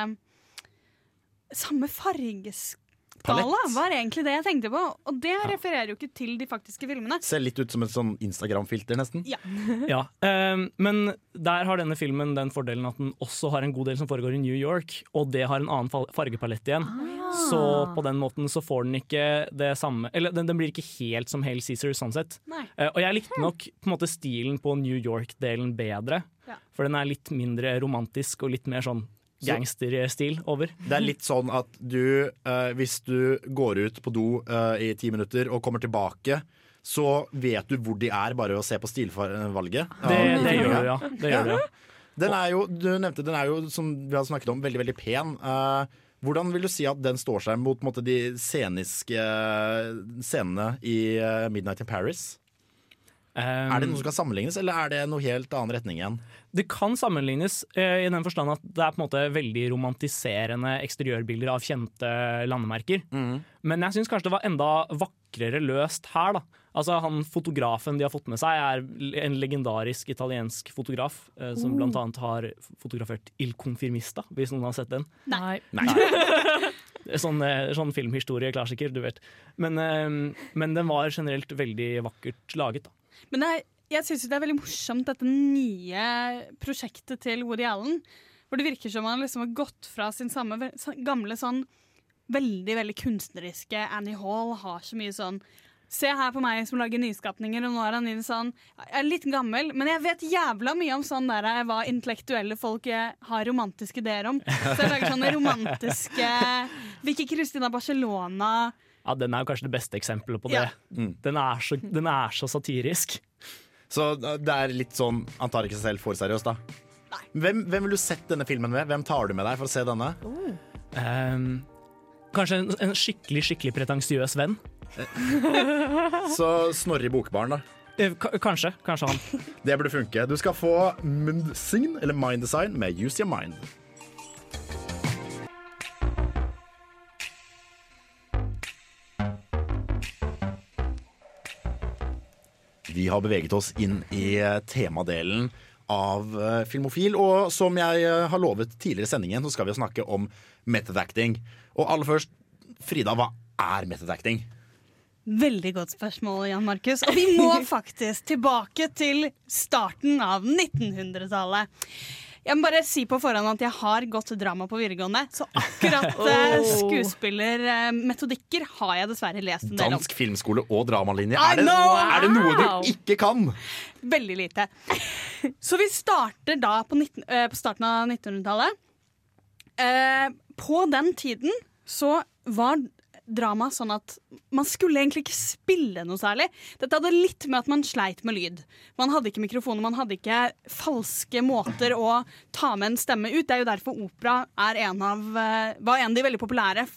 Samme fargeskala Palett. var egentlig det jeg tenkte på, og det refererer jo ikke til de faktiske filmene. Ser litt ut som et sånn Instagram-filter, nesten. Ja. <laughs> Ja, Um, men der har denne filmen den fordelen at den også har en god del som foregår i New York, og det har en annen fargepalett igjen. Så på den måten så får den ikke det samme Eller den, den blir ikke helt som Hail Cæsar, sånn sett. Nei. Eh, og jeg likte nok på en måte stilen på New York-delen bedre, Ja. for den er litt mindre romantisk og litt mer sånn gangsterstil over. Det er litt sånn at du, eh, hvis du går ut på do eh, i ti minutter og kommer tilbake, så vet du hvor de er, bare ved å se på stilvalget. Det, det gjør du, ja. Det gjør ja. Det. Den er jo, du nevnte, den er jo, som vi har snakket om, veldig veldig pen. Eh, hvordan vil du si at den står seg mot måte, de sceniske scenene i eh, Midnight in Paris? Um, Er det noe som kan sammenlignes, eller er det noe helt annen retning igjen? Det kan sammenlignes eh, i den forstand at det er på en måte veldig romantiserende eksteriørbilder av kjente landemerker. Men jeg syns kanskje det var enda vakrere løst her. da. Altså han Fotografen de har fått med seg, er en legendarisk italiensk fotograf eh, som Oh. blant annet har fotografert Il Confirmista, hvis noen har sett den. Nei. <laughs> Sånn, eh, sånn filmhistorieklassiker, du vet. Men, eh, men den var generelt veldig vakkert laget. da. Men det er, jeg syns det er veldig morsomt, dette nye prosjektet til Woody Allen. Hvor det virker som han liksom har gått fra sin samme gamle sånn veldig veldig kunstneriske Annie Hall har så mye sånn Se her på meg som lager nyskapninger, og nå er han inn sånn Jeg er litt gammel, men jeg vet jævla mye om sånn der eh, hva intellektuelle folk eh, har romantiske ideer om. Så jeg lager sånne romantiske Vicky Christina Barcelona Ja, Den er jo kanskje det beste eksempelet på det. Ja. Den, er så, den er så satirisk. Så uh, det er litt sånn Han tar ikke seg selv for seriøst, da. Hvem, hvem vil du sett denne filmen med? Hvem tar du med deg for å se denne? Ehm, kanskje en, en skikkelig skikkelig pretensiøs venn. <laughs> Så Snorre Bokbarn, da. K Kanskje. Kanskje han. Det burde funke. Du skal få Mundsign, eller Mind Design, med Use Your Mind. Vi har beveget oss inn i eh, temadelen av eh, Filmofil, og som jeg eh, har lovet tidligere i sendingen, så skal vi snakke om method acting. Og aller først, Frida, hva er method acting? Veldig godt spørsmål, Jan Markus. Og vi må <laughs> faktisk tilbake til starten av 1900-tallet. Jeg må bare si på forhånd at jeg har gått drama på videregående, så akkurat eh, <laughs> Oh. skuespillermetodikker har jeg dessverre lest en del om. Dansk filmskole og dramalinje. Er det, er det noe du ikke kan? Veldig lite. Så vi starter da på, 19, eh, på starten av 1900-tallet. Eh, på den tiden så var drama sånn at man skulle egentlig ikke spille noe særlig. Dette hadde litt med at man sleit med lyd. Man hadde ikke mikrofoner, man hadde ikke falske måter å ta med en stemme ut. Det er jo derfor opera er en av, eh, var en av de veldig populære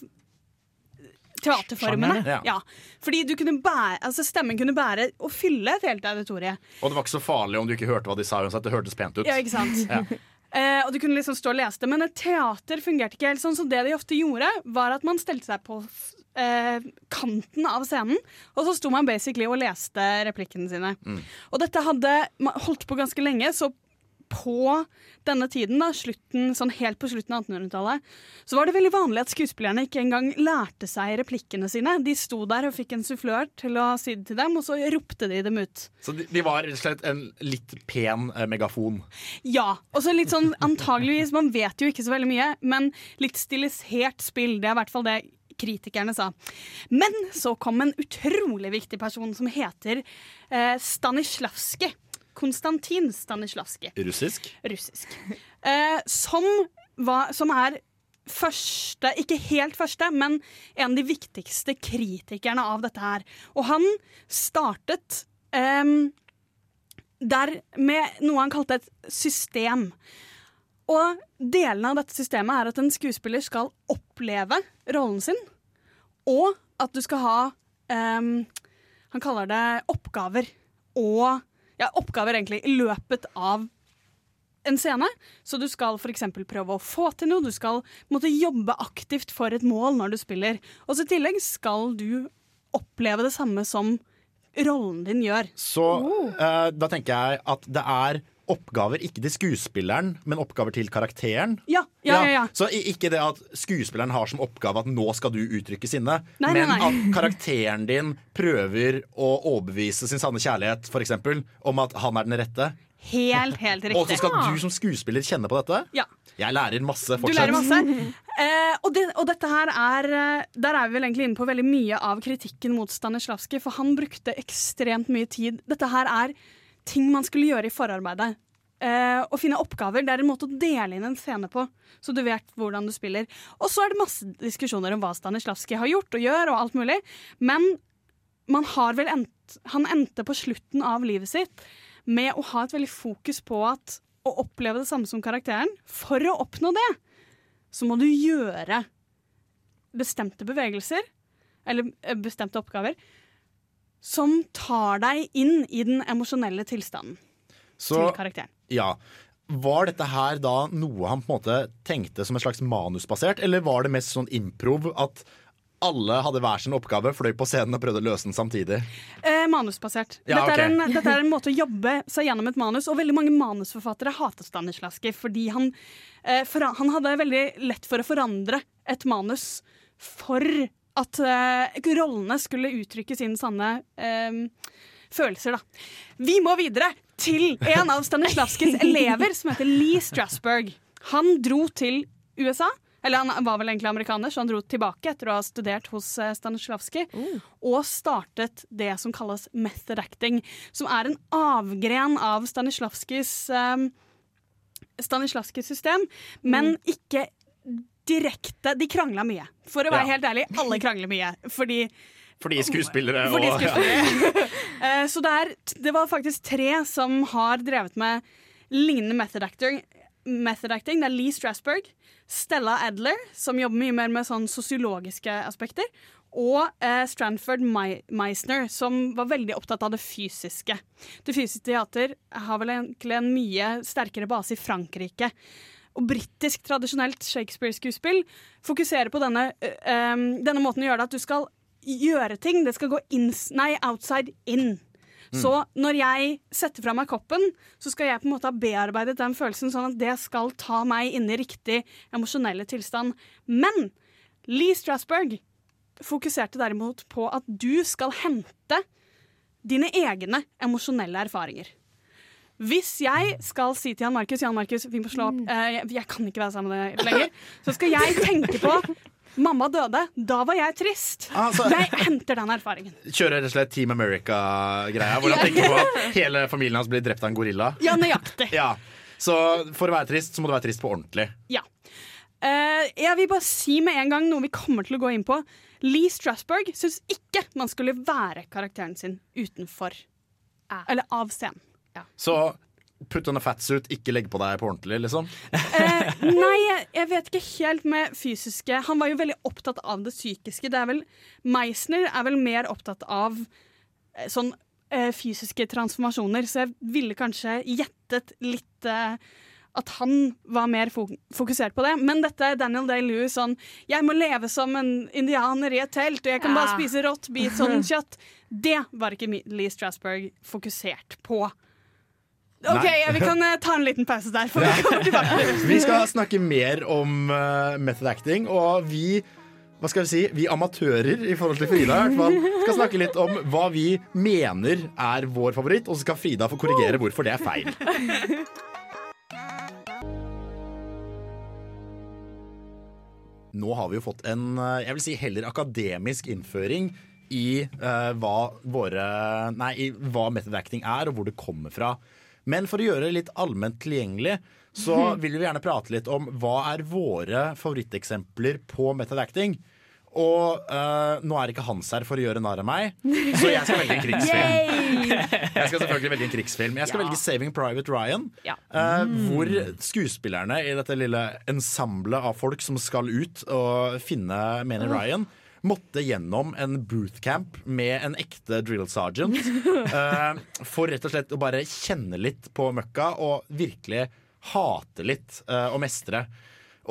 teaterformene. Ja. Ja. Fordi du kunne bære, altså stemmen kunne bære og fylle et helt auditorium. Og det var ikke så farlig om du ikke hørte hva de sa uansett. Det hørtes pent ut. Ja, ikke sant? Ja. Uh, <laughs> og du kunne liksom stå og lese det, men et teater fungerte ikke helt sånn. Så det de ofte gjorde, var at man stelte seg på eh, kanten av scenen, og så sto man basically og leste replikkene sine. Mm. Og dette hadde holdt på ganske lenge, så på denne tiden, da, slutten, sånn helt på slutten av 1800-tallet, så var det veldig vanlig at skuespillerne ikke engang lærte seg replikkene sine. De sto der og fikk en sufflør til å si det til dem, og så ropte de dem ut. Så de, de var rett og slett en litt pen eh, megafon. Ja. Og så litt sånn antageligvis, man vet jo ikke så veldig mye, men litt stilisert spill. Det er i hvert fall det kritikerne sa. Men så kom en utrolig viktig person som heter eh, Stanislavskij. Konstantin Stanislavskij. Russisk. Russisk. Eh, som, var, som er første, ikke helt første, men en av de viktigste kritikerne av dette her. Og han startet eh, der med noe han kalte et system. Og delene av dette systemet er at en skuespiller skal oppleve rollen sin, og at du skal ha um, Han kaller det oppgaver. Og ja, oppgaver egentlig i løpet av en scene. Så du skal f.eks. prøve å få til noe. Du skal måtte jobbe aktivt for et mål når du spiller. Og så i tillegg skal du oppleve det samme som rollen din gjør. Så eh, da tenker jeg at det er oppgaver ikke til skuespilleren, men oppgaver til karakteren. Ja, ja, ja, ja. Så ikke det at skuespilleren har som oppgave at nå skal du uttrykke sinne, Nei, nei, men nei. at karakteren din prøver å overbevise sin sanne kjærlighet, eksempel, om at han er den rette. Helt, helt riktig. Og så skal du som skuespiller kjenne på dette. Ja. Jeg lærer masse Du fortsatt. lærer masse. Eh, og, det, og dette her er eh, Der er vi vel egentlig inne på veldig mye av kritikken mot Stanislavskij, for han brukte ekstremt mye tid. Dette her er ting man skulle gjøre i forarbeidet. Uh, å finne oppgaver. Det er en måte å dele inn en scene på, så du vet hvordan du spiller. Og så er det masse diskusjoner om hva Stanislavskij har gjort og gjør, og alt mulig. Men man har vel endt, han endte på slutten av livet sitt med å ha et veldig fokus på at å oppleve det samme som karakteren. For å oppnå det, så må du gjøre bestemte bevegelser, eller eh, bestemte oppgaver, som tar deg inn i den emosjonelle tilstanden Så til karakteren. ja. Var dette her da noe han på en måte tenkte som en slags manusbasert, eller var det mest sånn improv at alle hadde hver sin oppgave, fløy på scenen og prøvde å løse den samtidig? Eh, manusbasert. Ja, dette, er en, dette er en måte å jobbe seg gjennom et manus, og veldig mange manusforfattere hater Stanislavskij fordi han, eh, for, han hadde veldig lett for å forandre et manus for at uh, rollene skulle uttrykke sine sanne uh, følelser, da. Vi må videre til en av Stanislavskijs elever som heter Lee Strasberg. Han dro til USA. Eller han var vel egentlig amerikaner, så han dro tilbake etter å ha studert hos Stanislavskij. Mm. Og startet det som kalles method acting, som er en avgren av Stanislavskijs um, Stanislavskijs system, men ikke direkte De krangla mye. For å være Ja. helt ærlig, alle krangler mye. Fordi Fordi skuespillere fordi skuespillere. Ja. <laughs> Så det, er, det var faktisk tre som har drevet med lignende method acting. Method acting. Det er Lee Strasberg, Stella Adler, som jobber mye mer med sånn sosiologiske aspekter, og eh, Stranford Me Meisner, som var veldig opptatt av det fysiske. Det fysiske teater har vel egentlig en mye sterkere base i Frankrike. Og britisk tradisjonelt Shakespeare-skuespill fokuserer på denne, eh, denne måten å gjøre det at du skal gjøre ting. Det skal gå ins nei, outside in. Så når jeg setter fra meg koppen, så skal jeg på en måte ha bearbeidet den følelsen sånn at det skal ta meg inn i riktig emosjonelle tilstand. Men Lee Strasberg fokuserte derimot på at du skal hente dine egne emosjonelle erfaringer. Hvis jeg skal si til Jan Markus Jan Markus, vi må slå opp, eh, jeg, jeg kan ikke være sammen med deg lenger, så skal jeg tenke på Mamma døde, da var jeg trist. Altså- Jeg henter den erfaringen. kjører rett og slett Team America-greia, hvor han tenker på at hele familien hans blir drept av en gorilla. Ja, nøyaktig. Ja. Så for å være trist, så må du være trist på ordentlig. Ja. Uh, jeg vil bare si med en gang noe vi kommer til å gå inn på. Lee Strasberg syns ikke man skulle være karakteren sin utenfor. Eller av scenen. Så putt on a fatsuit, ikke legg på deg på ordentlig, liksom. Eh, nei, jeg, vet ikke helt med fysiske Han var jo veldig opptatt av det psykiske. Det er vel, Meisner er vel mer opptatt av eh, sånn eh, fysiske transformasjoner, så jeg ville kanskje gjettet litt eh, at han var mer fokusert på det. Men dette er Daniel Day-Lewis sånn Jeg må leve som en indianer i et telt, og jeg kan bare spise rått bit sånn kjøtt. Det var ikke Lee Strasberg fokusert på. OK, ja, vi kan uh, ta en liten pause der, for vi kommer tilbake. <laughs> Vi skal snakke mer om uh, method acting, og vi hva skal vi si, vi amatører i forhold til Frida i hvert fall, skal snakke litt om hva vi mener er vår favoritt, og så skal Frida få korrigere hvorfor det er feil. Nå har vi jo fått en eh, jeg vil si heller akademisk innføring i uh, hva våre Nei, i hva method acting er, og hvor det kommer fra. Men for å gjøre det litt allment tilgjengelig, så vil vi gjerne prate litt om hva er våre favoritteksempler på method acting. Og eh, nå er ikke Hans her for å gjøre narr av meg, så jeg skal velge en krigsfilm. <laughs> Jeg skal selvfølgelig velge en krigsfilm. Jeg skal velge 'Saving Private Ryan'. Ja. eh, Hvor skuespillerne i dette lille ensemblet av folk som skal ut og finne Manny Ryan, måtte gjennom en bootcamp med en ekte drill sergeant. Uh, <laughs> for rett og slett å bare kjenne litt på møkka og virkelig hate litt uh, og mestre.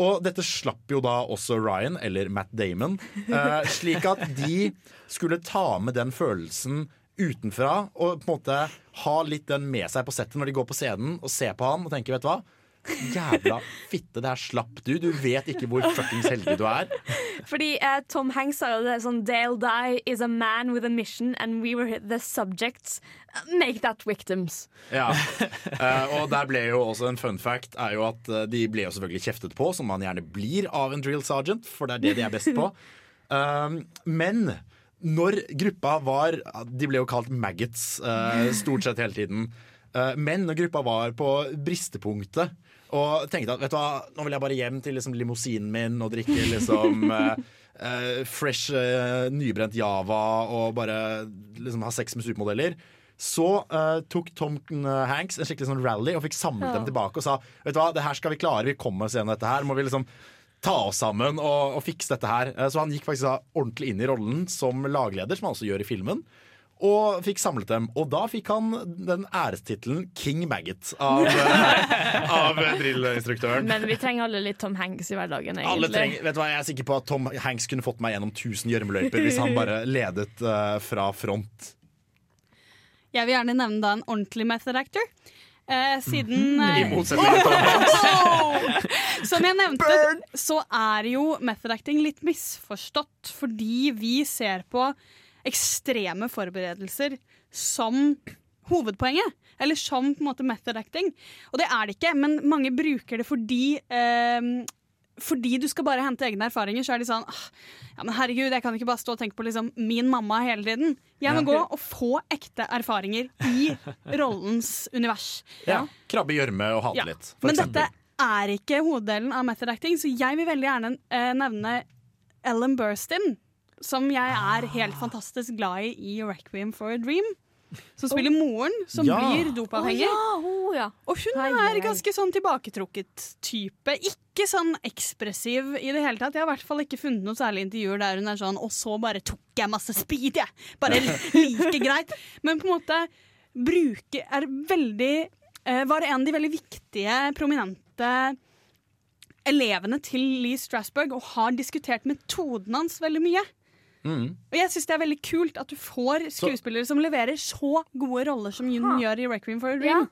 Og dette slapp jo da også Ryan, eller Matt Damon, uh, slik at de skulle ta med den følelsen utenfra og på en måte ha litt den med seg på settet når de går på scenen og ser på han og tenker, vet du hva? Jævla fitte, det her slapp du. Du vet ikke hvor fuckings heldig du er. Fordi uh, Tom Hanks sa jo det sånn Dale Die is a man with a mission and we were the subjects. Make that victims. Ja. Uh, og der ble jo også en fun fact er jo at uh, de ble jo selvfølgelig kjeftet på, som man gjerne blir av en drill sergeant, for det er det de er best på. <laughs> Um, men når gruppa var De ble jo kalt maggots stort sett hele tiden. Men når gruppa var på bristepunktet og tenkte at vet du hva, nå vil jeg bare hjem til liksom, limousinen min og drikke liksom <laughs> eh, eh, fresh, eh, nybrent Java og bare liksom, ha sex med supermodeller. Så eh, tok Tom Hanks en skikkelig sånn rally og fikk samlet dem tilbake og sa Vet du hva, det her skal vi klare, vi kommer oss gjennom dette her. Må vi liksom ta oss sammen og, og fikse dette her. Eh, Så han gikk faktisk da ordentlig inn i rollen som lagleder, som han også gjør i filmen. Og fikk samlet dem. Og da fikk han den ærestittelen King Maggot av, <laughs> av drillinstruktøren. Men vi trenger alle litt Tom Hanks i hverdagen, egentlig. Alle trenger, vet du hva, Jeg er sikker på at Tom Hanks kunne fått meg gjennom 1000 gjørmeløyper hvis han bare <laughs> ledet uh, fra front. Jeg vil gjerne nevne da en ordentlig method actor. Eh, siden I eh, motsetning til Tom Hanks. <laughs> Som jeg nevnte, så er jo method acting litt misforstått fordi vi ser på ekstreme forberedelser som hovedpoenget. Eller som på en måte method acting. Og det er det ikke, men mange bruker det fordi eh, fordi du skal bare hente egne erfaringer, så er de sånn «Ah, Ja, men herregud, jeg kan ikke bare stå og tenke på liksom min mamma hele tiden. Jeg må Ja. gå og få ekte erfaringer i <laughs> rollens univers. Ja. Krabbe i gjørme og hate Ja. litt, for Men eksempel. dette er ikke hoveddelen av method acting, så jeg vil veldig gjerne eh, nevne Ellen Burstyn, som jeg er helt fantastisk glad i i Requiem for a Dream. Som spiller moren, som Ja. blir dopavhengig. Oh, ja, oh, ja. Og hun er ganske sånn tilbaketrukket type. Ikke sånn ekspressiv i det hele tatt. Jeg har i hvert fall ikke funnet noen særlig intervjuer der hun er sånn Og så bare tok jeg masse speed, jeg. Bare <laughs> like greit. Men på en måte bruke er veldig eh, Var en av de veldig viktige, prominente elevene til Lee Strasberg og har diskutert metoden hans veldig mye. Mm. Og jeg syns det er veldig kult at du får skuespillere som leverer så gode roller som hun gjør i Requiem for a Dream.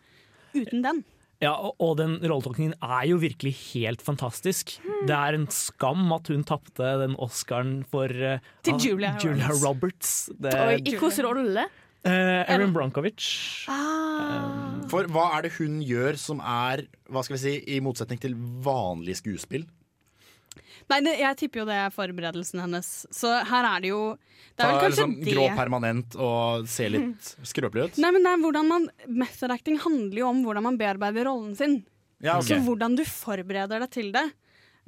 Uten den. Ja, og, og den rolletolkningen er jo virkelig helt fantastisk. Det er en skam at hun tapte den Oscaren for uh, Til ah, Julia Roberts. Roberts. Det, Oi, I hvilken rolle? eh, Erin Um. For hva er det hun gjør som er hva skal vi si, i motsetning til vanlig skuespill? Nei, det, jeg tipper jo det er forberedelsen hennes. Så her er det jo Det er Ta vel kanskje liksom det grå permanent og se litt skrøpelig ut? Nei, men det er hvordan man Method acting handler jo om hvordan man bearbeider rollen sin. Ja, okay. Så hvordan du forbereder deg til det.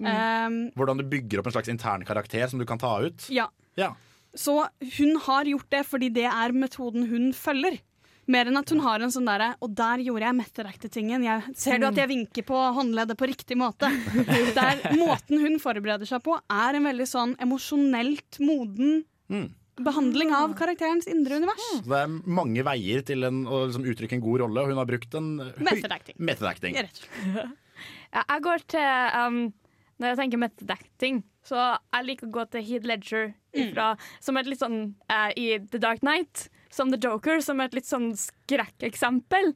Um, Hvordan du bygger opp en slags intern karakter som du kan ta ut? ja. Ja. Så hun har gjort det fordi det er metoden hun følger. Mer enn at hun har en sånn derre Og der gjorde jeg method acting-tingen. Ser du at jeg vinker på håndleddet på riktig måte? <laughs> Der Måten hun forbereder seg på, er en veldig sånn emosjonelt moden Mm. behandling av karakterens indre univers. Så det er mange veier til en, å liksom uttrykke en god rolle, og hun har brukt en høy- Method acting. method acting. Rett og slett. <laughs> Ja, jeg går til um, Når jeg tenker method så jeg liker å gå til Heath Ledger ifra, som er litt sånn uh, i The Dark Knight. Som The Joker som et litt sånn skrekkeksempel.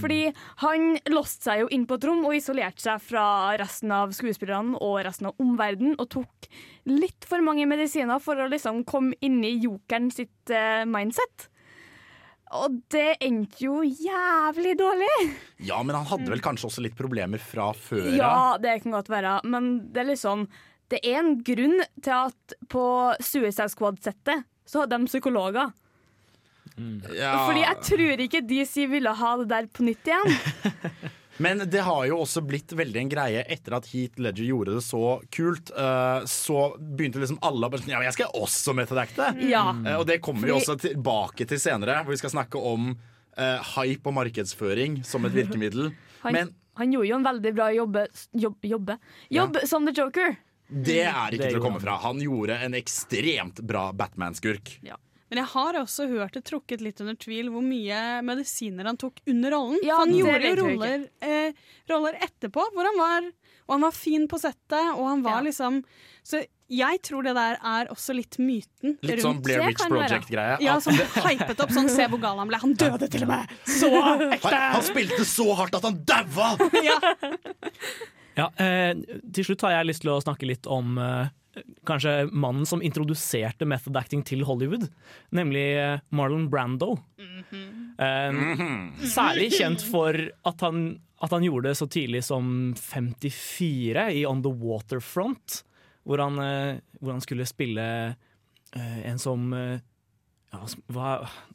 Fordi han låste seg jo inn på et rom og isolerte seg fra resten av skuespillerne og resten av omverdenen, og tok litt for mange medisiner for å liksom komme inn i jokeren sitt uh, mindset. Og det endte jo jævlig dårlig. Ja, men han hadde vel kanskje også litt problemer fra før av? Ja, det kan godt være, men det er liksom Det er en grunn til at på Suicide Squad-settet så hadde de psykologer. Ja. Fordi jeg tror ikke DC ville ha det der på nytt igjen. <laughs> Men det har jo også blitt veldig en greie etter at Heath Ledger gjorde det så kult. eh, så begynte liksom alle å bare sånn Ja, men jeg skal også metadacte! Ja. Eh, og det kommer vi også tilbake til senere, hvor vi skal snakke om uh, hype og markedsføring som et virkemiddel. <laughs> Han, Men han gjorde jo en veldig bra jobbe, jobb, jobbe. jobb som The Joker. det er ikke Det til å komme fra. Han gjorde en ekstremt bra Batman-skurk. Men jeg har også hørt det trukket litt under tvil hvor mye medisiner han tok under rollen. Ja, han gjorde jo roller, eh, roller etterpå hvor han var Og han var fin på settet, og han var Ja. liksom Så jeg tror det der er også litt myten Litt sånn Blair Witch. Project-greie. Ja, som <laughs> hypet opp sånn Se hvor gal han ble. Han døde til og med! Så ekte! han, han spilte så hardt at han daua! <laughs> Ja, eh, til slutt har jeg lyst til å snakke litt om eh, kanskje mannen som introduserte method acting til Hollywood, nemlig eh, Marlon Brando. eh, Særlig kjent for at han, at han gjorde det så tidlig som 54 i On the Waterfront, hvor han, eh, hvor han skulle spille eh, en som eh, ja, hva,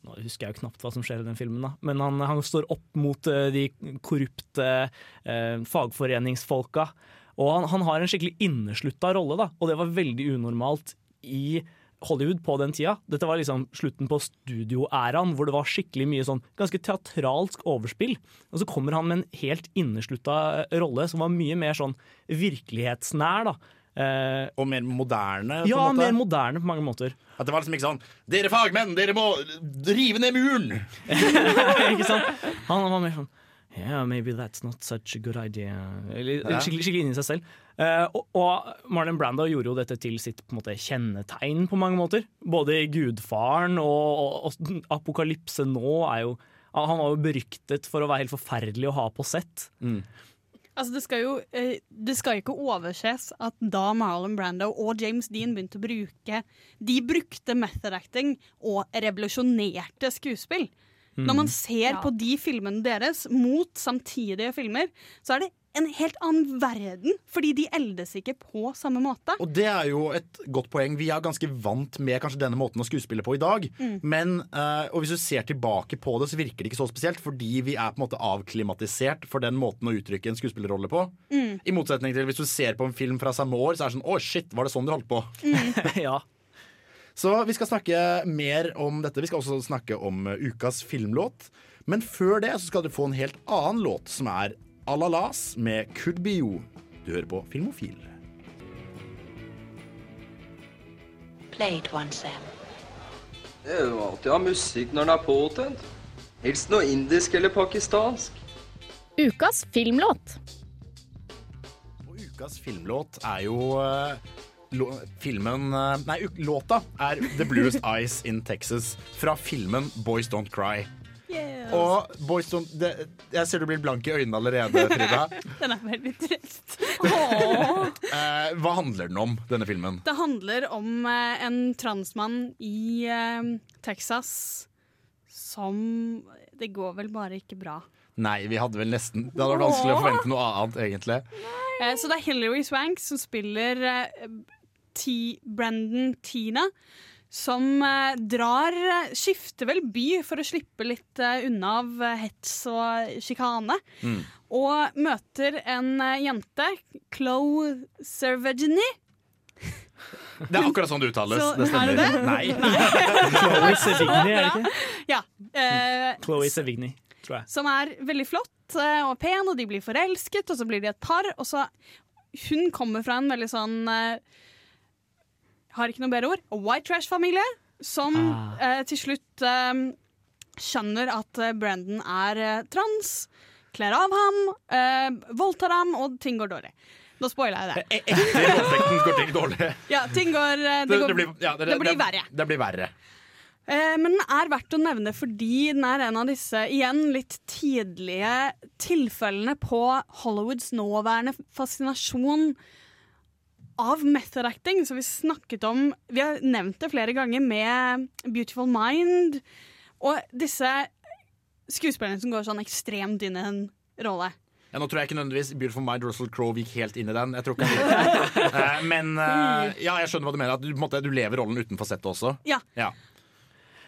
Nå husker jeg jo knapt hva som skjer i den filmen, da. men han, han står opp mot eh, de korrupte fagforeningsfolka. Og han, han har en skikkelig inneslutta rolle, da, og det var veldig unormalt i Hollywood på den tida. Dette var liksom slutten på studioæraen, hvor det var skikkelig mye sånn ganske teatralsk overspill. Og så kommer han med en helt inneslutta rolle som var mye mer sånn virkelighetsnær, da. Eh, Og mer moderne. på ja, mer moderne på mange måter. At det var liksom ikke sånn Dere fagmenn, dere må rive ned muren! <laughs> ikke sant? Han var mer sånn Yeah, maybe that's not such a good idea. Eller, Ja. skikkelig, skikkelig inni seg selv. Uh, og, og Marlon Brando gjorde jo dette til sitt på måte, kjennetegn på mange måter. Både i Gudfaren og, og, og Apokalypse nå er jo Han var jo beryktet for å være helt forferdelig å ha på sett. Altså, det, skal jo, eh, det skal ikke overses at da Marlon Brando og James Dean begynte å bruke De brukte method acting og revolusjonerte skuespill. Når man ser Ja. på de filmene deres mot samtidige filmer, så er det en helt annen verden, fordi de eldes ikke på samme måte. Og det er jo et godt poeng. Vi er ganske vant med kanskje denne måten å skuespille på i dag. Men, eh, og hvis du ser tilbake på det, så virker det ikke så spesielt, fordi vi er på en måte avklimatisert for den måten å uttrykke en skuespillerrolle på. I motsetning til hvis du ser på en film fra samme år, så er det sånn Å, shit, var det sånn du holdt på? <laughs> ja. Så vi skal snakke mer om dette. Vi skal også snakke om uh, ukas filmlåt. Men før det så skal dere få en helt annen låt, som er Alalas med Could Be You. Du hører på Filmofil. Play it once, Sam. Det er jo alltid å ha musikk når den er påtent. Helst noe indisk eller pakistansk. Ukas filmlåt. Og ukas filmlåt er jo lå- filmen uh, Nei, låta er The Bluest <laughs> Eyes in Texas fra filmen Boys Don't Cry. Og Boys Don't det, Jeg ser du blir blank i øynene allerede, Frida. <laughs> Den er veldig trist. <laughs> Eh, hva handler den om, denne filmen? Det handler om eh, en transmann i eh, Texas som Det går vel bare ikke bra. Nei, vi hadde vel nesten Det hadde vært vanskelig å forvente noe annet, egentlig. Eh, så det er Hilary Swank som spiller T Brandon Tina. Som eh, drar eh, Skifter vel by for å slippe litt eh, unna av hets og sjikane. Mm. Og møter en eh, jente, Chloe Servagini. Det er akkurat sånn det uttales. Så, det stemmer. er det det? Nei. <laughs> Chloé Sevigny, er det ikke? Ja. Eh, Chloé Sevigny, tror jeg. som er veldig flott eh, og pen, og de blir forelsket, og så blir de et par. Og så Hun kommer fra en veldig sånn eh, Har ikke noe bedre ord. White trash-familie. Som Ah. eh, til slutt eh, skjønner at eh, Brandon er eh, trans, kler av ham, eh, voldtar ham, og ting går dårlig. Nå spoiler jeg det. E- Etter voldtekten går ting dårlig. Ja, ting går, eh, det, går, blir, ja, det blir verre. Det blir verre. Eh, men den er verdt å nevne fordi den er en av disse igjen litt tidlige tilfellene på Hollywoods nåværende fascinasjon av method acting, som vi snakket om Vi har nevnt det flere ganger med Beautiful Mind. Og disse skuespillerne som går sånn ekstremt inn i en rolle. Ja, nå tror jeg ikke nødvendigvis Beautiful Mind Russell Crowe gikk helt inn i den. Jeg tror ikke <laughs> han Eh, Men eh, ja, jeg skjønner hva du mener. At du, måte, du lever rollen utenfor settet også. Ja. Ja.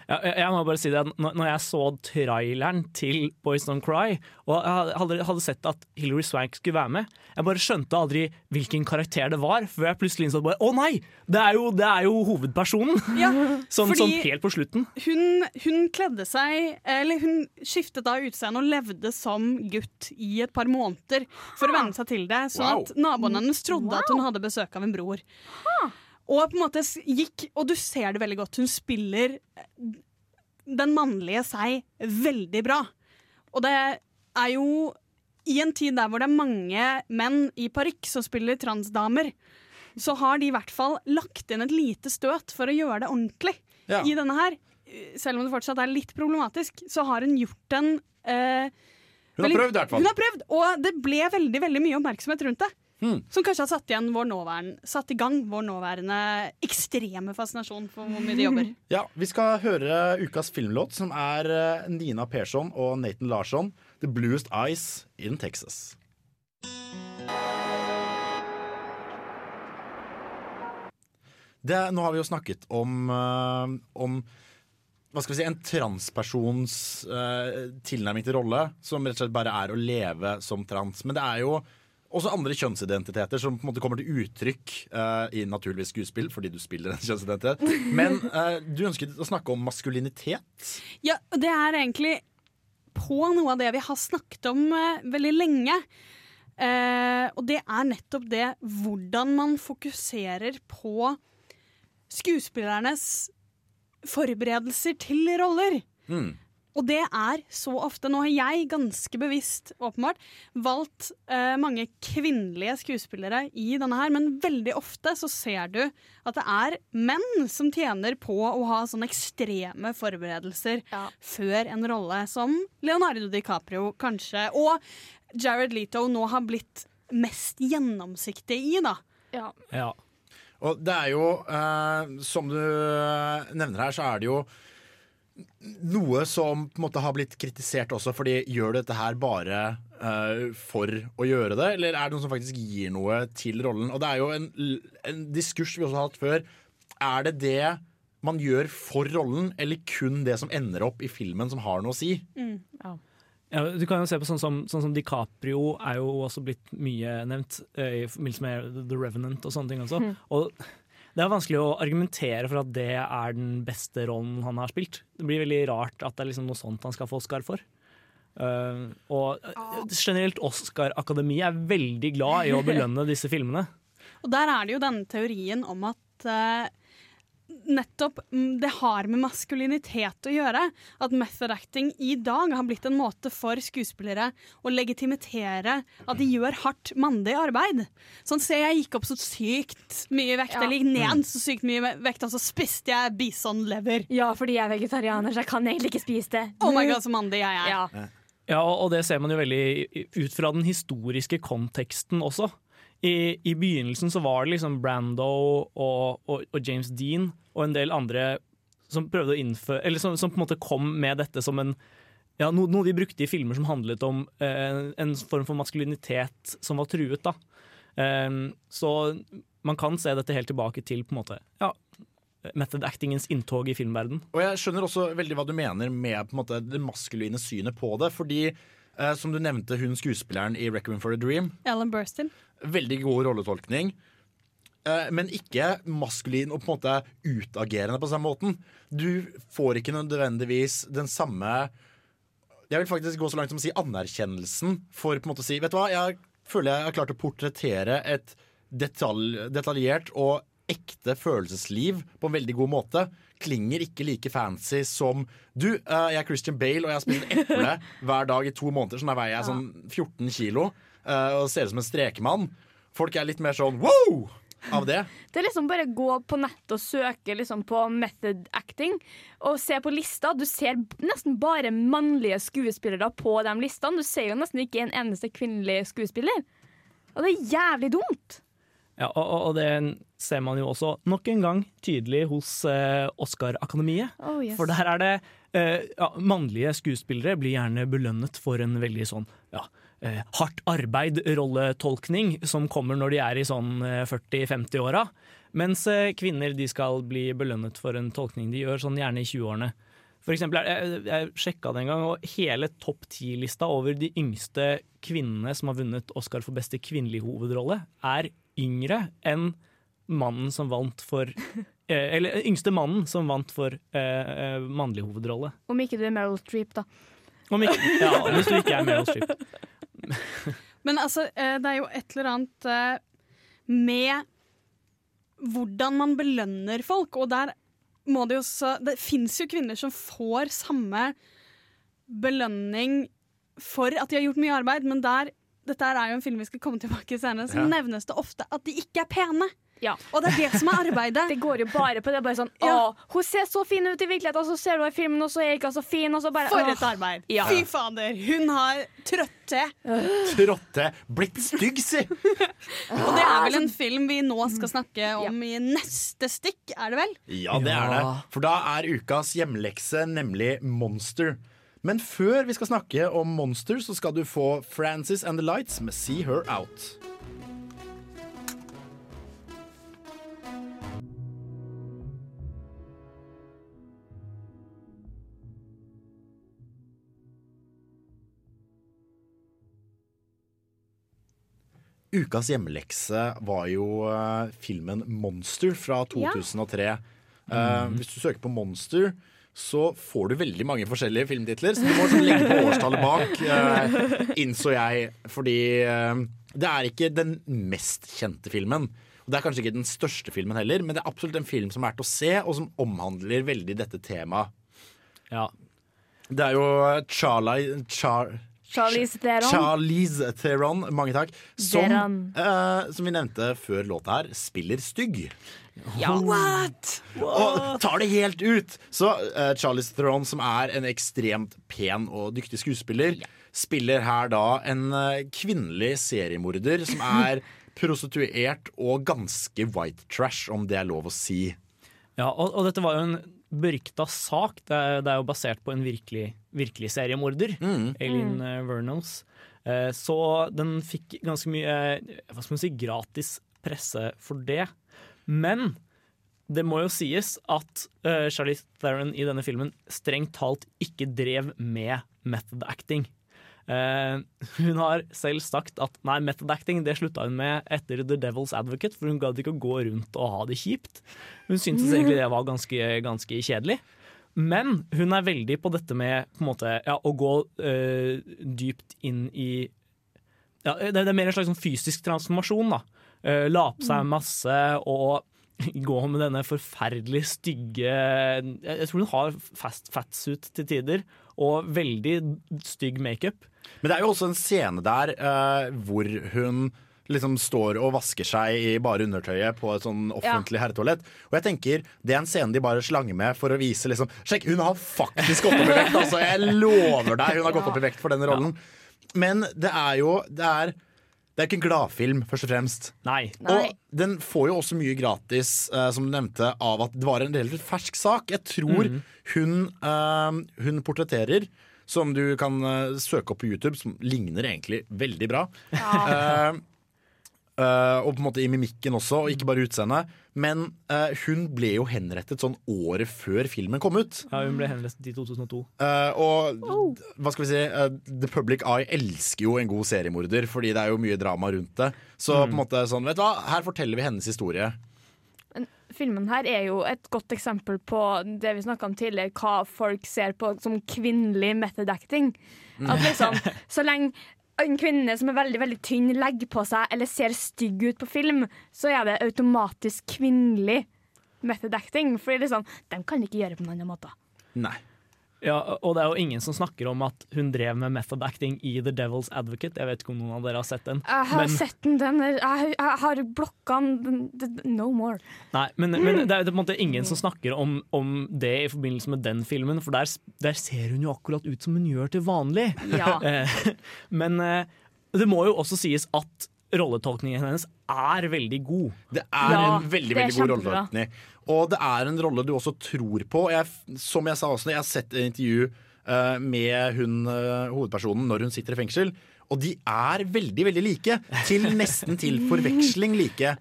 Jeg, jeg må bare si det når jeg så traileren til Boys Don't Cry, og jeg hadde, hadde sett at Hilary Swank skulle være med, jeg bare skjønte aldri hvilken karakter det var, før jeg plutselig innså bare, å nei, det er jo, det er jo hovedpersonen! Ja, <laughs> sånn, fordi- sånn helt på slutten. Hun, hun kledde seg Eller hun skiftet da utseende og levde som gutt i et par måneder for å venne seg til det, sånn Wow. at naboene hennes trodde at hun hadde besøk av en bror. Og på en måte gikk Og du ser det veldig godt. Hun spiller eh, den mannlige seg veldig bra. Og det er jo i en tid der hvor det er mange menn i parykk som spiller transdamer, så har de i hvert fall lagt inn et lite støt for å gjøre det ordentlig Ja. i denne her. Selv om det fortsatt er litt problematisk, så har hun gjort en eh, Hun har prøvd, i hvert fall. Hun har prøvd, og det ble veldig veldig mye oppmerksomhet rundt det. Hmm. Som kanskje har satt, satt i gang vår nåværende ekstreme fascinasjon for hvor mye de jobber. <laughs> Ja, Vi skal høre ukas filmlåt, som er eh, Nina Persson og Nathan Larsson, 'The Bluest Eyes in Texas'. Det, nå har vi jo snakket om, eh, om hva skal vi si, en transpersons eh, tilnærming til rolle, som rett og slett bare er å leve som trans. Men det er jo også andre kjønnsidentiteter som på en måte kommer til uttrykk uh, i naturligvis skuespill, fordi du spiller en kjønnsidentitet. Men uh, du ønsket å snakke om maskulinitet. Ja, det er egentlig på noe av det vi har snakket om uh, veldig lenge. Og det er nettopp det hvordan man fokuserer på skuespillernes forberedelser til roller. Mm. Og det er så ofte Nå har jeg ganske bevisst, åpenbart, valgt eh, mange kvinnelige skuespillere i denne her, men veldig ofte så ser du at det er menn som tjener på å ha sånne ekstreme forberedelser før en rolle, som Leonardo DiCaprio kanskje, og Jared Leto nå har blitt mest gjennomsiktig i, da. Ja. Og det er jo, eh, som du eh, nevner her, så er det jo noe som på en måte har blitt kritisert også, fordi gjør du dette her bare uh, for å gjøre det, eller er det noe som faktisk gir noe til rollen? Og det er jo en, en diskurs vi også har hatt før. Er det det man gjør for rollen, eller kun det som ender opp i filmen som har noe å si? Ja, du kan jo se på sånn som, sånn som DiCaprio er jo også blitt mye nevnt eh, i forbindelse med The Revenant og sånne ting også. Mm. Og det er vanskelig å argumentere for at det er den beste rollen han har spilt. Det blir veldig rart at det er liksom noe sånt han skal få Oscar for. Uh, og eh, generelt Oscar-akademiet er veldig glad i å <laughs> belønne disse filmene. Og der er det jo denne teorien om at eh, nettopp mm, det har med maskulinitet å gjøre. At method acting i dag har blitt en måte for skuespillere å legitimitere at de gjør hardt mandig arbeid. Sånn se, jeg gikk opp så sykt mye vekt, Ja. eller gikk ned så sykt mye vekt, og så spiste jeg bisonlever. Ja, fordi jeg er vegetarianer, så jeg kan egentlig ikke spise det. Oh my god, så mandig jeg er. Ja. Ja, og og det ser man jo veldig ut fra den historiske konteksten også. I, I begynnelsen så var det liksom Brando og, og, og James Dean og en del andre som prøvde å innføre Eller som, som på en måte kom med dette som en ja, no, noe de brukte i filmer som handlet om eh, en form for maskulinitet som var truet. da. Eh, så man kan se dette helt tilbake til på en måte ja, method actingens inntog i filmverden. Og jeg skjønner også veldig hva du mener med måte, det maskuline synet på det. Fordi, eh, som du nevnte, hun skuespilleren i 'Requiem for a Dream'. Ellen Burstyn. Veldig god rolletolkning. eh, Men ikke maskulin og på en måte utagerende på samme måten. Du får ikke nødvendigvis den samme Jeg vil faktisk gå så langt som å si anerkjennelsen for på en måte å si Vet du hva, jeg føler jeg har klart å portrettere et detalj, detaljert og ekte følelsesliv på en veldig god måte. Klinger ikke like fancy som Du, eh, jeg er Christian Bale, og jeg har spist eple <laughs> hver dag i to måneder, så da veier jeg sånn 14 kilo eh, og ser ut som en strekemann. Folk er litt mer sånn wow! av det? Det er liksom bare gå på nett og søke liksom på method acting og se på lista. Du ser nesten bare mannlige skuespillere på de listene. Du ser jo nesten ikke en eneste kvinnelig skuespiller. Og det er jævlig dumt. Ja, og, og- det ser man jo også nok en gang tydelig hos eh, Oscar-akademiet. Oh, yes. For der er det eh, ja, Mannlige skuespillere blir gjerne belønnet for en veldig sånn ja, eh, hardt arbeid-rolletolkning som kommer når de er i sånn eh, 40-50-åra. Mens eh, kvinner de skal bli belønnet for en tolkning de gjør sånn gjerne i 20-årene. For eksempel, jeg, jeg sjekka det en gang, og hele topp ti-lista over de yngste kvinnene som har vunnet Oscar for beste kvinnelige hovedrolle, er yngre enn mannen som vant for <laughs> eh, Eller yngste mannen som vant for eh, eh, mannlig hovedrolle. Om ikke du er Meryl Streep, da. Om ikke, ja, hvis du ikke er Meryl Streep. <laughs> Men altså, eh, det er jo et eller annet eh, med hvordan man belønner folk, og der må det jo så Det fins jo kvinner som får samme belønning for at de har gjort mye arbeid, men der dette er jo en film vi skal komme tilbake senere, så Ja. nevnes det ofte at de ikke er pene. Ja. Og det er det som er arbeidet. <laughs> Det går jo bare på det. Bare sånn, Ja. å, hun ser så fin ut i virkeligheten, og så ser du henne i filmen, og så er hun ikke så fin. Og så bare, For et arbeid! Ja. Fy fader, hun har trøtte. <laughs> Trøtte. blitt stygg, si! Og det er vel en film vi nå skal snakke om i neste stikk, er det vel? Ja, det er det. For da er ukas hjemlekse nemlig Monster. Men før vi skal snakke om Monster, så skal du få Frances and the Lights med See Her Out. Ukas hjemmelekse var jo eh, filmen Monster fra 2003. Eh, hvis du søker på Monster, så får du veldig mange forskjellige filmtitler. Så du må sånn legge på årstallet bak, eh, innså jeg. Fordi eh, det er ikke den mest kjente filmen. Og Det er kanskje ikke den største filmen heller, men det er absolutt en film som er til å se, og som omhandler veldig dette temaet. Ja. Det er jo Charlie Char Charlize Theron. Charlize Theron, mange takk. Som, eh, som vi nevnte før låta her, spiller stygg. Ja. What? Og tar det helt ut! Så uh, Charlize Theron, som er en ekstremt pen og dyktig skuespiller, spiller her da en uh, kvinnelig seriemorder som er <laughs> prostituert og ganske white trash, om det er lov å si. Ja, og, og dette var jo en berykta sak. Det er, det er jo basert på en virkelig, virkelig seriemorder, Aileen mm. Vernos. Eh, så den fikk ganske mye hva skal man si, gratis presse for det. Men det må jo sies at uh, Charlize Theron i denne filmen strengt talt ikke drev med method acting. Uh, hun har selv sagt at nei, method acting det slutta hun med etter The Devil's Advocate, for hun gadd ikke å gå rundt og ha det kjipt. Hun syntes <laughs> egentlig det var ganske, ganske kjedelig. Men hun er veldig på dette med på måte, ja, å gå uh, dypt inn i ja, det, det er mer en slags sånn fysisk transformasjon. da. Eh, la på seg masse og <laughs> gå med denne forferdelig stygge Jeg, jeg tror hun har fast fatsuit til tider, og veldig stygg makeup. Men det er jo også en scene der uh, hvor hun liksom står og vasker seg i bare undertøyet på et sånn offentlig herretoalett. Og jeg tenker, det er en scene de bare slanger med for å vise liksom Sjekk, hun har faktisk gått opp i vekt! Altså, jeg lover deg, hun har gått opp i vekt for denne rollen. Men det er jo Det er, det er ikke en gladfilm, først og fremst. Nei. Og den får jo også mye gratis, uh, som du nevnte, av at det var en relativt fersk sak. Jeg tror hun, uh, hun portretterer, som du kan uh, søke opp på YouTube, som ligner egentlig veldig bra. Eh, eh, og på en måte i mimikken også, og ikke bare utseendet. Men uh, hun ble jo henrettet sånn året før filmen kom ut. Ja, hun ble henrettet i 2002. Uh, og hva skal vi si The Public Eye elsker jo en god seriemorder, fordi det er jo mye drama rundt det. Så på en måte sånn, vet du hva, her forteller vi hennes historie. Filmen her er jo et godt eksempel på det vi snakka om tidligere, hva folk ser på som kvinnelig method acting. At liksom, så lenge en kvinne som er veldig veldig tynn, legger på seg eller ser stygg ut på film, så er det automatisk kvinnelig method acting. Fordi sånn, de kan ikke gjøre det på en annen måte. Nei. Ja, og det er jo ingen som snakker om at hun drev med method acting i The Devil's Advocate. Jeg vet ikke om noen av dere har sett den. Jeg har Men- sett den, den er, jeg, jeg har blokka den No more. Nei, men, men det er jo på en måte ingen som snakker om, om det i forbindelse med den filmen, for der, der ser hun jo akkurat ut som hun gjør til vanlig. Ja. <laughs> Eh, men eh, det må jo også sies at rolletolkningen hennes er veldig god. Det er Ja, en veldig er veldig god rolletolkning. Og det er en rolle du også tror på. Jeg, som jeg sa også, jeg har sett et intervju uh, med hun uh, hovedpersonen når hun sitter i fengsel. Og de er veldig, veldig like. Til <laughs> nesten til forveksling like.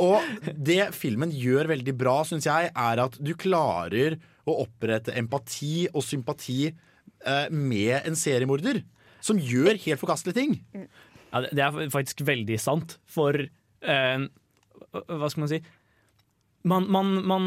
Og det filmen gjør veldig bra, syns jeg, er at du klarer å opprette empati og sympati uh, med en seriemorder. Som gjør helt forkastelige ting. Ja, det er faktisk veldig sant, for Hva skal man si? Man, man, man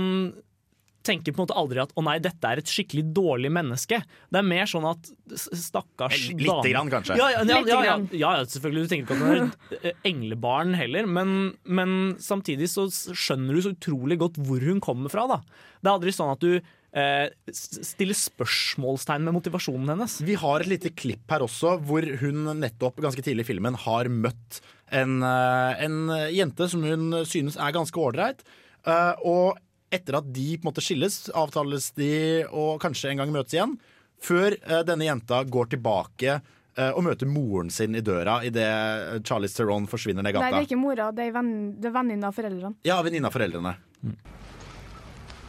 tenker på en måte aldri at 'å nei, dette er et skikkelig dårlig menneske'. Det er mer sånn at stakkars L Lite grann, kanskje. Ja, ja, ja, ja, ja, selvfølgelig. Du tenker ikke at hun er et englebarn heller, men, men samtidig så skjønner du så utrolig godt hvor hun kommer fra. da. Det er aldri sånn at du eh, stiller spørsmålstegn med motivasjonen hennes. Vi har et lite klipp her også, hvor hun nettopp ganske tidlig i filmen har møtt en, eh, en jente som hun synes er ganske ålreit. Eh, Og etter at de på en måte skilles, avtales de og kanskje en gang møtes igjen. Før eh, denne jenta går tilbake eh, og møter moren sin i døra idet Charlie Theron forsvinner ned Nei, det er ikke mora, det er, venn, det er venninna av foreldrene. Ja, venninna av foreldrene.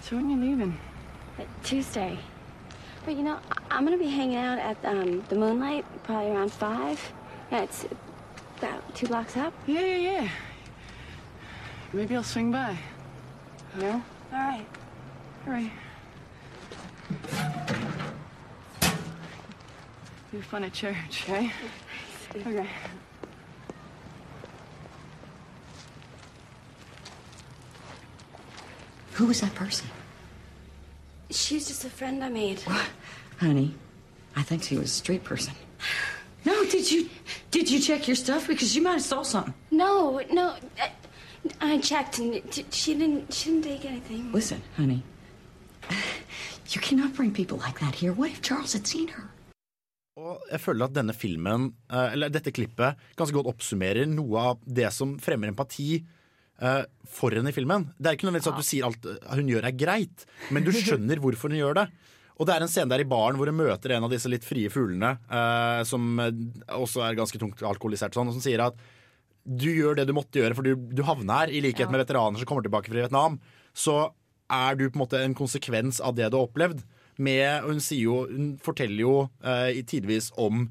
So when you leaving? Tuesday. But you know, I'm gonna be hanging out at um, the Moonlight probably around five. Yeah, it's about two blocks up. Yeah, yeah, yeah. Maybe I'll swing by. No? All right. All right. Be fun at church, okay? Okay. Who was that person? She's just a friend I made. Honey, I think she was a street person. No, did you did you check your stuff because you might have stole something? No, no. I, checked and it, she didn't. She didn't take anything. Listen, honey. <sighs> You cannot bring people like that here. What if Charles had seen her? Og jeg føler at denne filmen, eh, eller dette klippet, ganske godt oppsummerer noe av det som fremmer empati eh, for henne i filmen. Det er ikke nødvendigvis at du sier alt eh, hun gjør er greit, men du skjønner hvorfor hun gjør det. Og det er en scene der i baren hvor hun møter en av disse litt frie fuglene, eh, som også er ganske tungt alkoholisert, sånn, og som sier at du gjør det du måtte gjøre, for du, du havner her, i likhet med veteraner som kommer tilbake fra Vietnam. Så er du på en måte en konsekvens av det du har opplevd. Med, hun, sier jo, hun forteller jo eh, tidvis om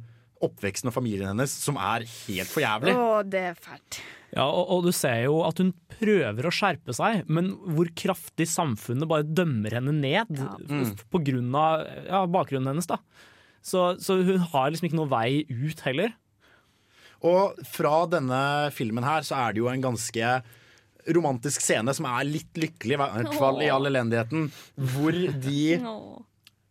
oppveksten og familien hennes, som er helt for jævlig. Å, det er fælt. Ja, og, og du ser jo at hun prøver å skjerpe seg, men hvor kraftig samfunnet bare dømmer henne ned Mm. f- på grunn av ja, bakgrunnen hennes. da. Så, så hun har liksom ikke noe vei ut heller. Og fra denne filmen her så er det jo en ganske romantisk scene som er litt lykkelig, i hvert fall i all elendigheten, hvor de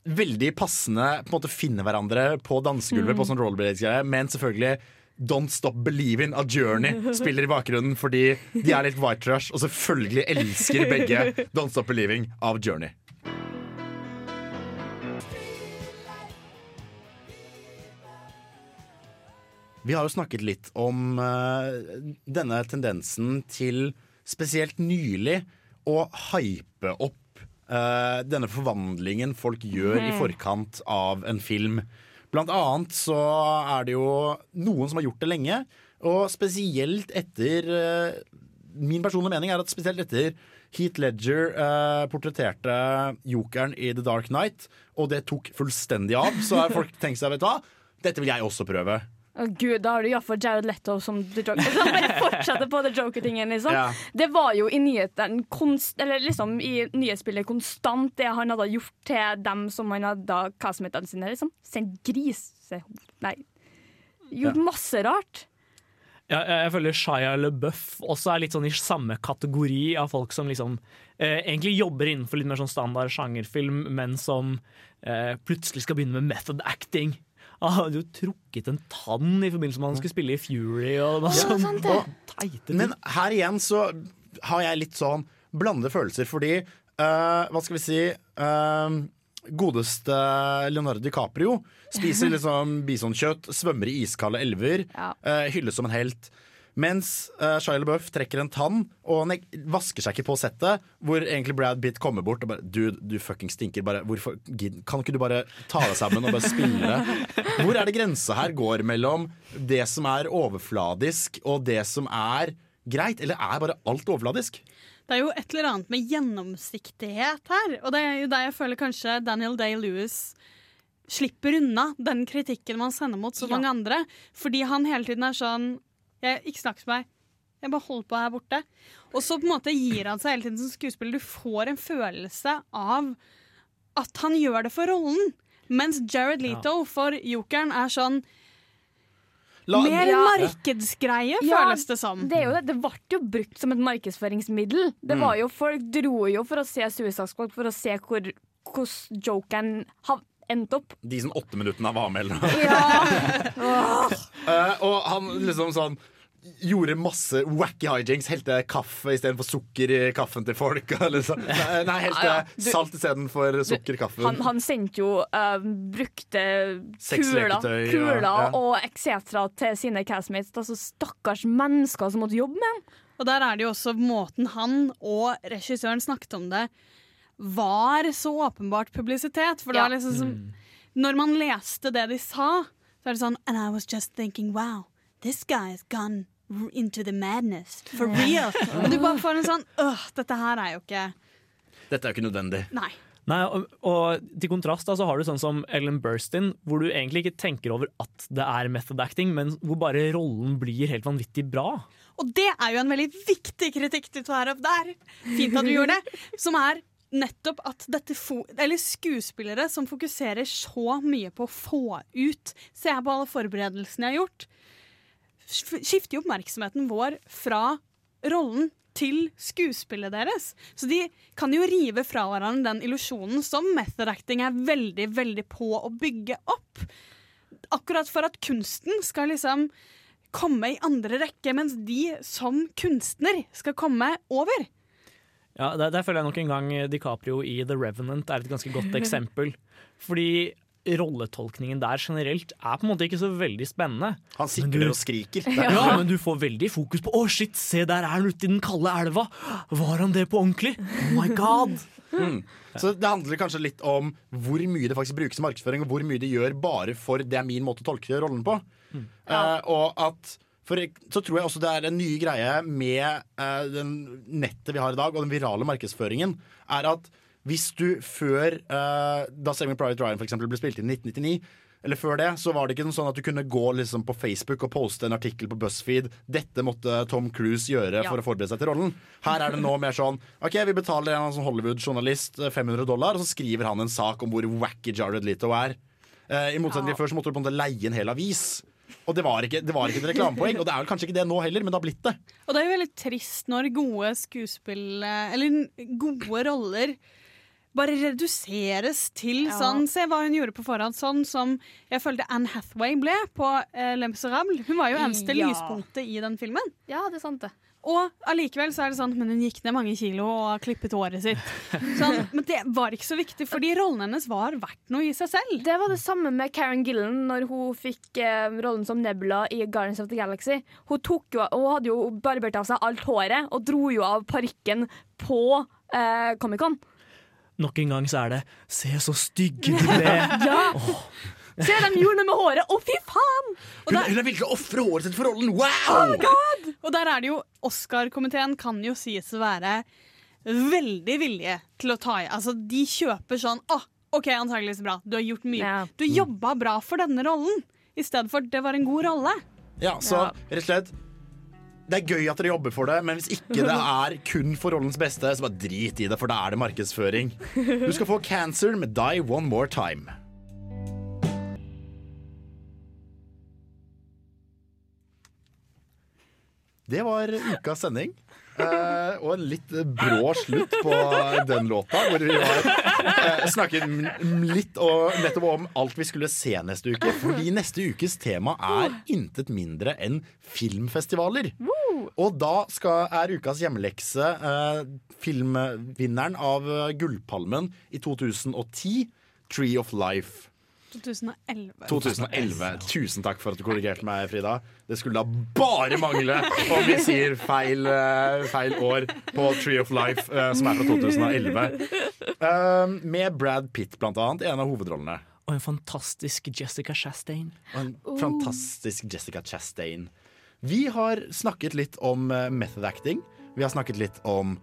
veldig passende på en måte finner hverandre på dansegulvet Mm. på sånn rollerblades-greie, men selvfølgelig Don't Stop Believing av Journey spiller i bakgrunnen fordi de er litt white trash, og selvfølgelig elsker begge <laughs> Don't Stop Believing av Journey. Vi har jo snakket litt om eh, denne tendensen til spesielt nylig å hype opp eh, denne forvandlingen folk gjør i Mhm. forkant av en film. Blant annet så er det jo noen som har gjort det lenge, og spesielt etter eh, Min personlige mening er at spesielt etter Heath Ledger eh, portretterte jokeren i The Dark Knight, og det tok fullstendig av, så har folk tenkt seg, vet du hva, dette vil jeg også prøve. Å gud, Da har du iallfall Jared Leto som The Joker. Så han bare fortsetter på The Joker-tingen, liksom. Ja. Det var jo i nyheten, konst, Eller liksom i nyhetsbildet konstant det han hadde gjort til dem som han hadde Hva som sine, liksom? Sendt grisehode Nei. Gjort Ja. masse rart. Ja, jeg føler Shia LeBuff også er litt sånn i samme kategori av folk som liksom eh, egentlig jobber innenfor litt mer sånn standard sjangerfilm, men som eh, plutselig skal begynne med method acting. Han hadde jo trukket en tann i forbindelse med at han skulle spille i Fury. Og, Ja, sånn- sant det. og Men her igjen så har jeg litt sånn blandede følelser, fordi uh, Hva skal vi si Uh, godeste Leonardo DiCaprio spiser <laughs> liksom bisonkjøtt, svømmer i iskalde elver, eh, hylles som en helt. Mens uh, Shia LaBeouf trekker en tann og han vasker seg ikke på settet. Hvor egentlig Brad Pitt kommer bort og bare Dude, du fucking stinker. Bare, hvorfor, kan ikke du bare ta deg sammen og bare spille? <laughs> Hvor er det grensa her går mellom det som er overfladisk og det som er greit? Eller er bare alt overfladisk? Det er jo et eller annet med gjennomsiktighet her. Og det er jo der jeg føler kanskje Daniel Day-Lewis slipper unna den kritikken man sender mot så mange andre. Fordi han hele tiden er sånn jeg, Ikke snakk med meg. Jeg bare holder på her borte. Og så på en måte gir han seg hele tiden som skuespiller. Du får en følelse av at han gjør det for rollen. Mens Jared Leto for jokeren er sånn Mer Ja. markedsgreie, Ja, føles det som. Det, er jo det. det ble jo brukt som et markedsføringsmiddel. Det Mm. var jo, Folk dro jo for å se Suicide Squad for å se hvor, hvordan jokeren endte endt opp. De som åtte minuttene var med. Eller. Ja. <laughs> uh, og han liksom sånn Gjorde masse wacky hijinks. Helte kaffe istedenfor sukker i kaffen til folk. <laughs> Liksom. Nei, nei helte. Du- salt istedenfor sukker i kaffen. Han, han sendte jo uh, brukte kuler, kuler ja, ja. og etc. til sine castmates. Altså stakkars mennesker som måtte jobbe med ham. Og der er det jo også måten han og regissøren snakket om det, var så åpenbart publisitet. For det Ja. var liksom som Når man leste det de sa, så er det sånn And I was just thinking, wow, this guy is gone into the madness. For real. <laughs> Og du bare får en sånn Øh, dette her er jo ikke Dette er jo ikke nødvendig. Nei. Nei, og, og til kontrast da, så har du sånn som Ellen Burstyn, hvor du egentlig ikke tenker over at det er method acting, men hvor bare rollen blir helt vanvittig bra. Og det er jo en veldig viktig kritikk du tar opp der. Fint at du gjorde det. Som er nettopp at dette fo eller skuespillere som fokuserer så mye på å få ut Se her på alle forberedelsene jeg har gjort. Sk- Skifter jo oppmerksomheten vår fra rollen til skuespillet deres. Så de kan jo rive fra hverandre den illusjonen som method acting er veldig, veldig på å bygge opp. Akkurat for at kunsten skal liksom komme i andre rekke, mens de som kunstner skal komme over. Ja, der, der føler jeg nok en gang DiCaprio i The Revenant er et ganske godt <laughs> eksempel. Fordi rolletolkningen der generelt er på en måte ikke så veldig spennende. Han sikler og skriker. <laughs> Ja, men du får veldig fokus på 'Å, shit, se der er han ute i den kalde elva'. Var han det på ordentlig? Oh my god! Mm. Så det handler kanskje litt om hvor mye det faktisk brukes i markedsføring, og hvor mye de gjør bare for det er min måte å tolke rollen på. Eh, og at for, så tror jeg også det er en ny greie med uh, den nettet vi har i dag, og den virale markedsføringen, er at hvis du før uh, Da Saving Private Ryan for eksempel, ble spilt inn i 1999 eller før det, så var det ikke sånn at du kunne gå liksom på Facebook og poste en artikkel på BuzzFeed. Dette måtte Tom Cruise gjøre Ja. for å forberede seg til rollen. Her er det nå mer sånn OK, vi betaler en sånn Hollywood-journalist eh, 500 dollar, og så skriver han en sak om hvor wacky Jared Leto er. Uh, I motsetning til før så måtte du på en måte leie en hel avis. Og det var, ikke, det var ikke et reklamepoeng, og det er kanskje ikke det nå heller, men det har blitt det. Og det er jo veldig trist når gode skuespill Eller gode roller bare reduseres til Ja. sånn Se hva hun gjorde på forhånd. Sånn som jeg følte Anne Hathaway ble på eh, Le Miserable. Hun var jo eneste Ja. lyspunktet i den filmen. Ja, det er sant, det. Og allikevel så er det sånn Men hun gikk ned mange kilo og klippet håret sitt. <laughs> Sånn, men det var ikke så viktig, fordi rollen hennes var verdt noe i seg selv. Det var det samme med Karen Gillan når hun fikk eh, rollen som Nebula i Guardians of the Galaxy. Hun, tok jo, hun hadde jo barbert av seg alt håret og dro jo av parykken på eh, Comic-Con. Nok en gang så er det 'se så stygge de <laughs> ble'. Ja! Se, de gjorde noe med håret! Å, fy faen! Hun, hun er villig til å ofre håret sitt for rollen! Wow! Og der er det jo Oscar-komiteen kan jo sies å være veldig villige til å ta i. Altså, de kjøper sånn Å, OK, antakeligvis bra. Du har gjort mye. Du jobba bra for denne rollen. I stedet for at det var en god rolle. Ja, så rett og slett Det er gøy at dere jobber for det, men hvis ikke det er kun for rollens beste, så bare drit i det, for da er det markedsføring. Du skal få Cancer med Die One More Time. Det var ukas sending. Eh, og en litt brå slutt på den låta, hvor vi har uh, snakket litt og nettopp om alt vi skulle se neste uke. Fordi neste ukes tema er intet mindre enn filmfestivaler. Og da skal, er ukas hjemmelekse uh, filmvinneren av Gullpalmen i 2010. Tree of Life. 2011. 2011. Tusen takk for at du korrigerte meg, Frida. Det skulle da bare mangle om vi sier feil, eh, feil år på Tree of Life, eh, som er fra 2011. Um, med Brad Pitt, blant annet, i en av hovedrollene. Og en fantastisk Jessica Chastain. Og en fantastisk Jessica Chastain. Vi har snakket litt om eh, method acting. Vi har snakket litt om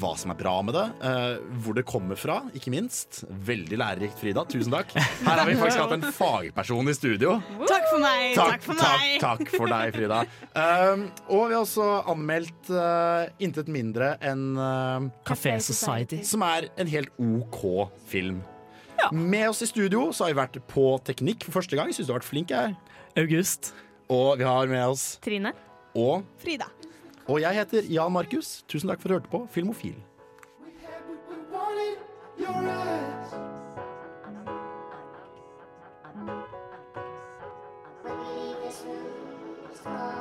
hva som er bra med det, uh, hvor det kommer fra, ikke minst. Veldig lærerikt, Frida. Tusen takk. Her har vi faktisk hatt en fagperson i studio. Takk for meg! Takk, for meg! takk for deg, Frida. Uh, og vi har også anmeldt uh, intet mindre enn uh, Café Society. Som er en helt OK film. Med oss i studio så har vi vært på teknikk for første gang. Syns du har vært flink. jeg August. Og vi har med oss Trine. og Frida. Og jeg heter Jan Markus. Tusen takk for at du hørte på Filmofil. Smile.